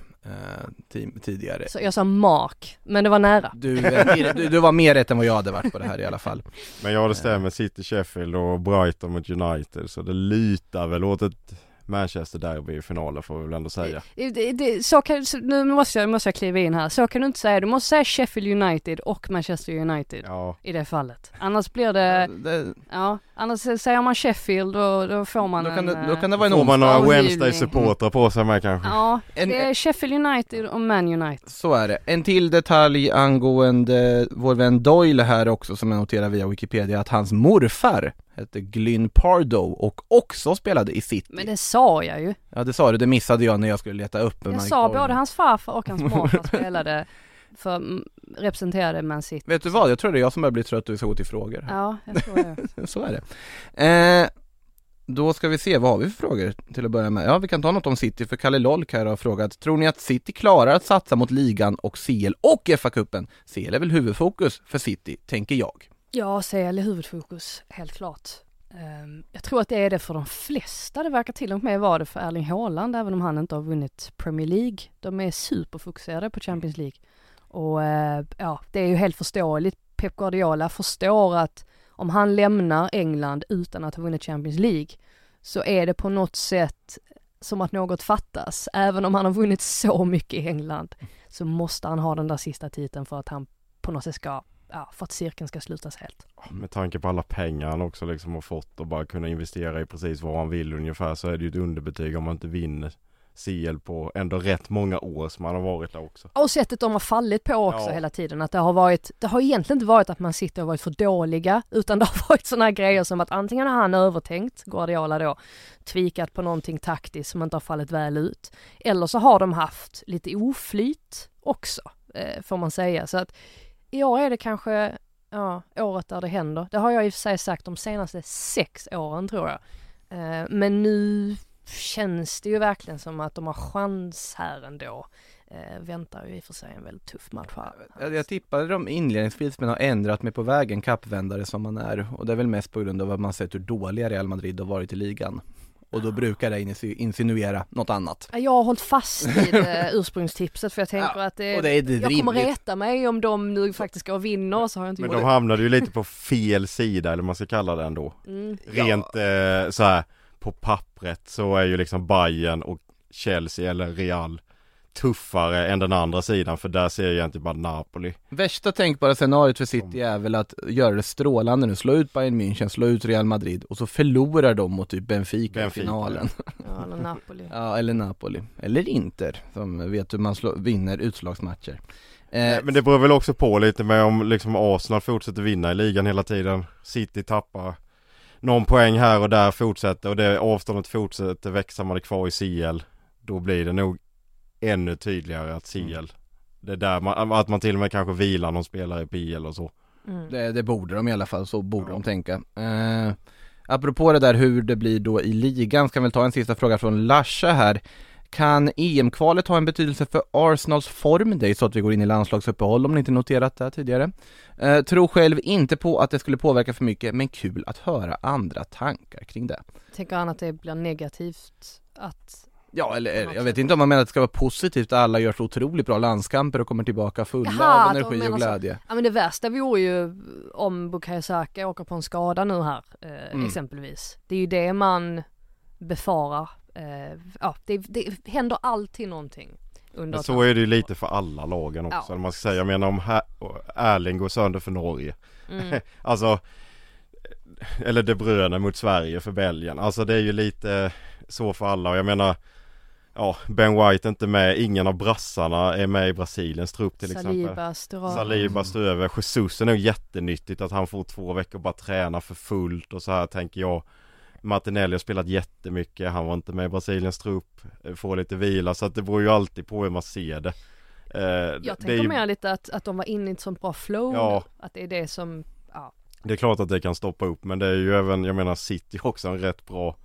tidigare. Så jag sa Mark, men det var nära. Du, eh, du, du var mer rätt än vad jag hade varit på det här i alla fall. Men ja det stämmer, City, Sheffield och Brighton mot United så det lutar väl åt ett Manchester derby i finalen får vi väl ändå säga. Det, det, det, så kan, nu måste jag, måste jag kliva in här. Så kan du inte säga. Du måste säga Sheffield United och Manchester United Ja, i det fallet. Annars blir det, Det, ja, annars säger man Sheffield och då får man då, kan en... det, då eh, kan det vara en får man några. Wednesday-supportrar på sig med kanske. Ja, En- det är Sheffield United och Man United. Så är det. En till detalj angående vår vän Doyle här också som jag noterar via Wikipedia att hans morfar hette Glyn Pardo och också spelade i City. Men det sa jag ju. Ja det sa du, det missade jag när jag skulle leta upp Jag Mike sa Doyle. både hans farfar och hans (laughs) morfar spelade för, representerade Man City. Vet du vad, jag tror det är jag som börjar bli trött och vi ska gå till frågor. Ja, jag tror det. (laughs) Så är det. Eh, då ska vi se, vad har vi för frågor till att börja med? Ja, vi kan ta något om City, för Kalle Lolk här har frågat Tror ni att City klarar att satsa mot ligan och CL och FA-cupen? CL är väl huvudfokus för City, tänker jag. Ja, CL är huvudfokus, helt klart. Ehm, Jag tror att det är det för de flesta. Det verkar till och med vara det för Erling Haaland, även om han inte har vunnit Premier League. De är superfokuserade på Champions League. Och eh, ja, det är ju helt förståeligt. Pep Guardiola förstår att om han lämnar England utan att ha vunnit Champions League så är det på något sätt som att något fattas. Även om han har vunnit så mycket i England så måste han ha den där sista titeln för att han på något sätt ska, ja, för att cirkeln ska slutas helt. Med tanke på alla pengar han också liksom har fått och bara kunna investera i precis vad han vill ungefär så är det ju ett underbetyg om man inte vinner CL på ändå rätt många år som han har varit där också. Och sättet de har fallit på också Ja. hela tiden. Att det har varit, det har egentligen inte varit att man sitter och varit för dåliga, utan det har (laughs) varit sådana här grejer som att antingen har han övertänkt, Guardiola då, tvikat på någonting taktiskt som inte har fallit väl ut. Eller så har de haft lite oflyt också, eh, får man säga. Så att i år är det kanske, ja, året där det händer. Det har jag i och för sig sagt de senaste sex åren tror jag. Eh, men nu känns det ju verkligen som att de har chans här ändå. eh, väntar ju i och för sig en väldigt tuff match här. Jag, jag tippade dem inledningsvis men har ändrat mig på vägen, kappvändare som man är. Och det är väl mest på grund av att man sett hur dåliga Real Madrid har varit i ligan. Och då brukar det insi- insinuera något annat. Jag har hållit fast vid eh, ursprungstipset för jag tänker Ja, att det, och det är det jag kommer rimligt. reta mig om de nu faktiskt går och vinner så har jag inte Men gjort de hamnade ju lite på fel sida eller man ska kalla det ändå. det. Mm. Rent eh, så här på pappret så är ju liksom Bayern och Chelsea eller Real tuffare än den andra sidan för där ser jag egentligen bara Napoli. Värsta tänkbara scenariot för City är väl att göra det strålande nu, slå ut Bayern München, slå ut Real Madrid och så förlorar de mot typ Benfica, Benfica, i finalen. Ja, eller (laughs) Napoli. Ja, eller Napoli. Eller Inter, som vet hur man slå, vinner utslagsmatcher. Eh, Men det beror väl också på lite med om liksom Arsenal fortsätter vinna i ligan hela tiden. City tappar någon poäng här och där fortsätter och det avståndet fortsätter växa man är kvar i CL. Då blir det nog ännu tydligare att CL Det är där man, att man till och med kanske vilar någon spelare i PL och så. Mm. Det, det borde de i alla fall, så borde Ja. de tänka. Eh, apropå det där hur det blir då i ligan, ska vi ta en sista fråga från Larsa här. Kan EM-kvalet ha en betydelse för Arsenals form? Det är så att vi går in i landslagsuppehåll om ni inte noterat det här tidigare. Eh, tror själv inte på att det skulle påverka för mycket, men kul att höra andra tankar kring det. Tänker han att det blir negativt att Ja, eller jag vet inte om man menar att det ska vara positivt att alla gör så otroligt bra landskamper och kommer tillbaka fulla Jaha, av energi och så. glädje. Ja men det värsta vore ju om Bukayo Saka åker på en skada nu här eh, Mm. exempelvis. Det är ju det man befarar. Eh, ja, det, det händer alltid någonting Men så är det ju lite för alla lagen också. Ja. Man ska säga, jag menar om här, Erling går sönder för Norge. Mm. (laughs) Alltså Eller De Bruyne mot Sverige för Belgien. Alltså det är ju lite så för alla och jag menar Ja, Ben White är inte med, ingen av brassarna är med i Brasiliens trupp till exempel. Saliba, Sturaro. Saliba står över, Jesus är nog jättenyttigt att han får två veckor bara träna för fullt och så här tänker jag Martinelli har spelat jättemycket, han var inte med i Brasiliens trupp, eh, får lite vila så att det beror ju alltid på hur man ser det. Eh, Jag det tänker ju- mer lite att, att de var inne i ett sånt bra flow Ja. Att det är det som, ja. Det är klart att det kan stoppa upp men det är ju även, jag menar City också en rätt bra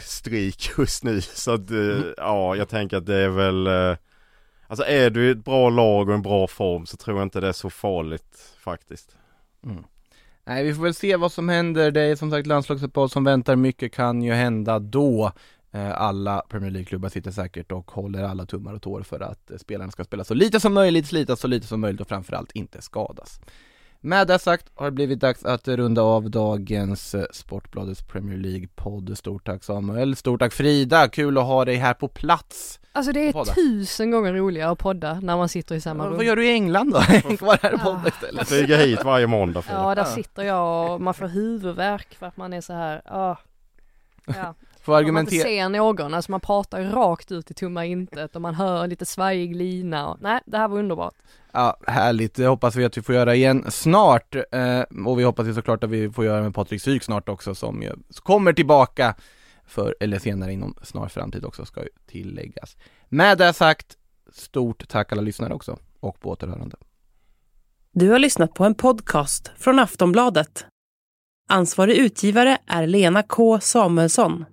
streak just nu (laughs) så att eh, ja jag tänker att det är väl eh, Alltså är du i ett bra lag och en bra form så tror jag inte det är så farligt faktiskt. Mm. Nej, vi får väl se vad som händer. Det är som sagt landslagsuppehåll som väntar. Mycket kan ju hända då. Eh, Alla Premier League-klubbar sitter säkert och håller alla tummar och tår för att spelarna ska spela så lite som möjligt, slitas så lite som möjligt och framförallt inte skadas. Med det sagt har det blivit dags att runda av dagens eh, Sportbladets Premier League-podd. Stort tack Samuel, stort tack Frida, kul att ha dig här på plats. Alltså det är tusen gånger roligare att podda när man sitter i samma Vad rum. gör du i England då? (laughs) (laughs) Kvar här och podda istället. Flyga hit varje måndag Frida. Ja, där Ja. sitter jag och man får huvudvärk för att man är så här, ja. (laughs) Ja, Får man argumentera. ser någon, alltså man pratar rakt ut i tomma intet och man hör lite svajig lina och nej, det här var underbart. Ja, härligt. Det hoppas vi att vi får göra igen snart. Eh, och vi hoppas ju såklart att vi får göra med Patrik Syk snart också som ju kommer tillbaka för, eller senare inom snar framtid också ska ju tilläggas. Med det sagt, stort tack alla lyssnare också och på återhörande. Du har lyssnat på en podcast från Aftonbladet. Ansvarig utgivare är Lena K Samuelsson.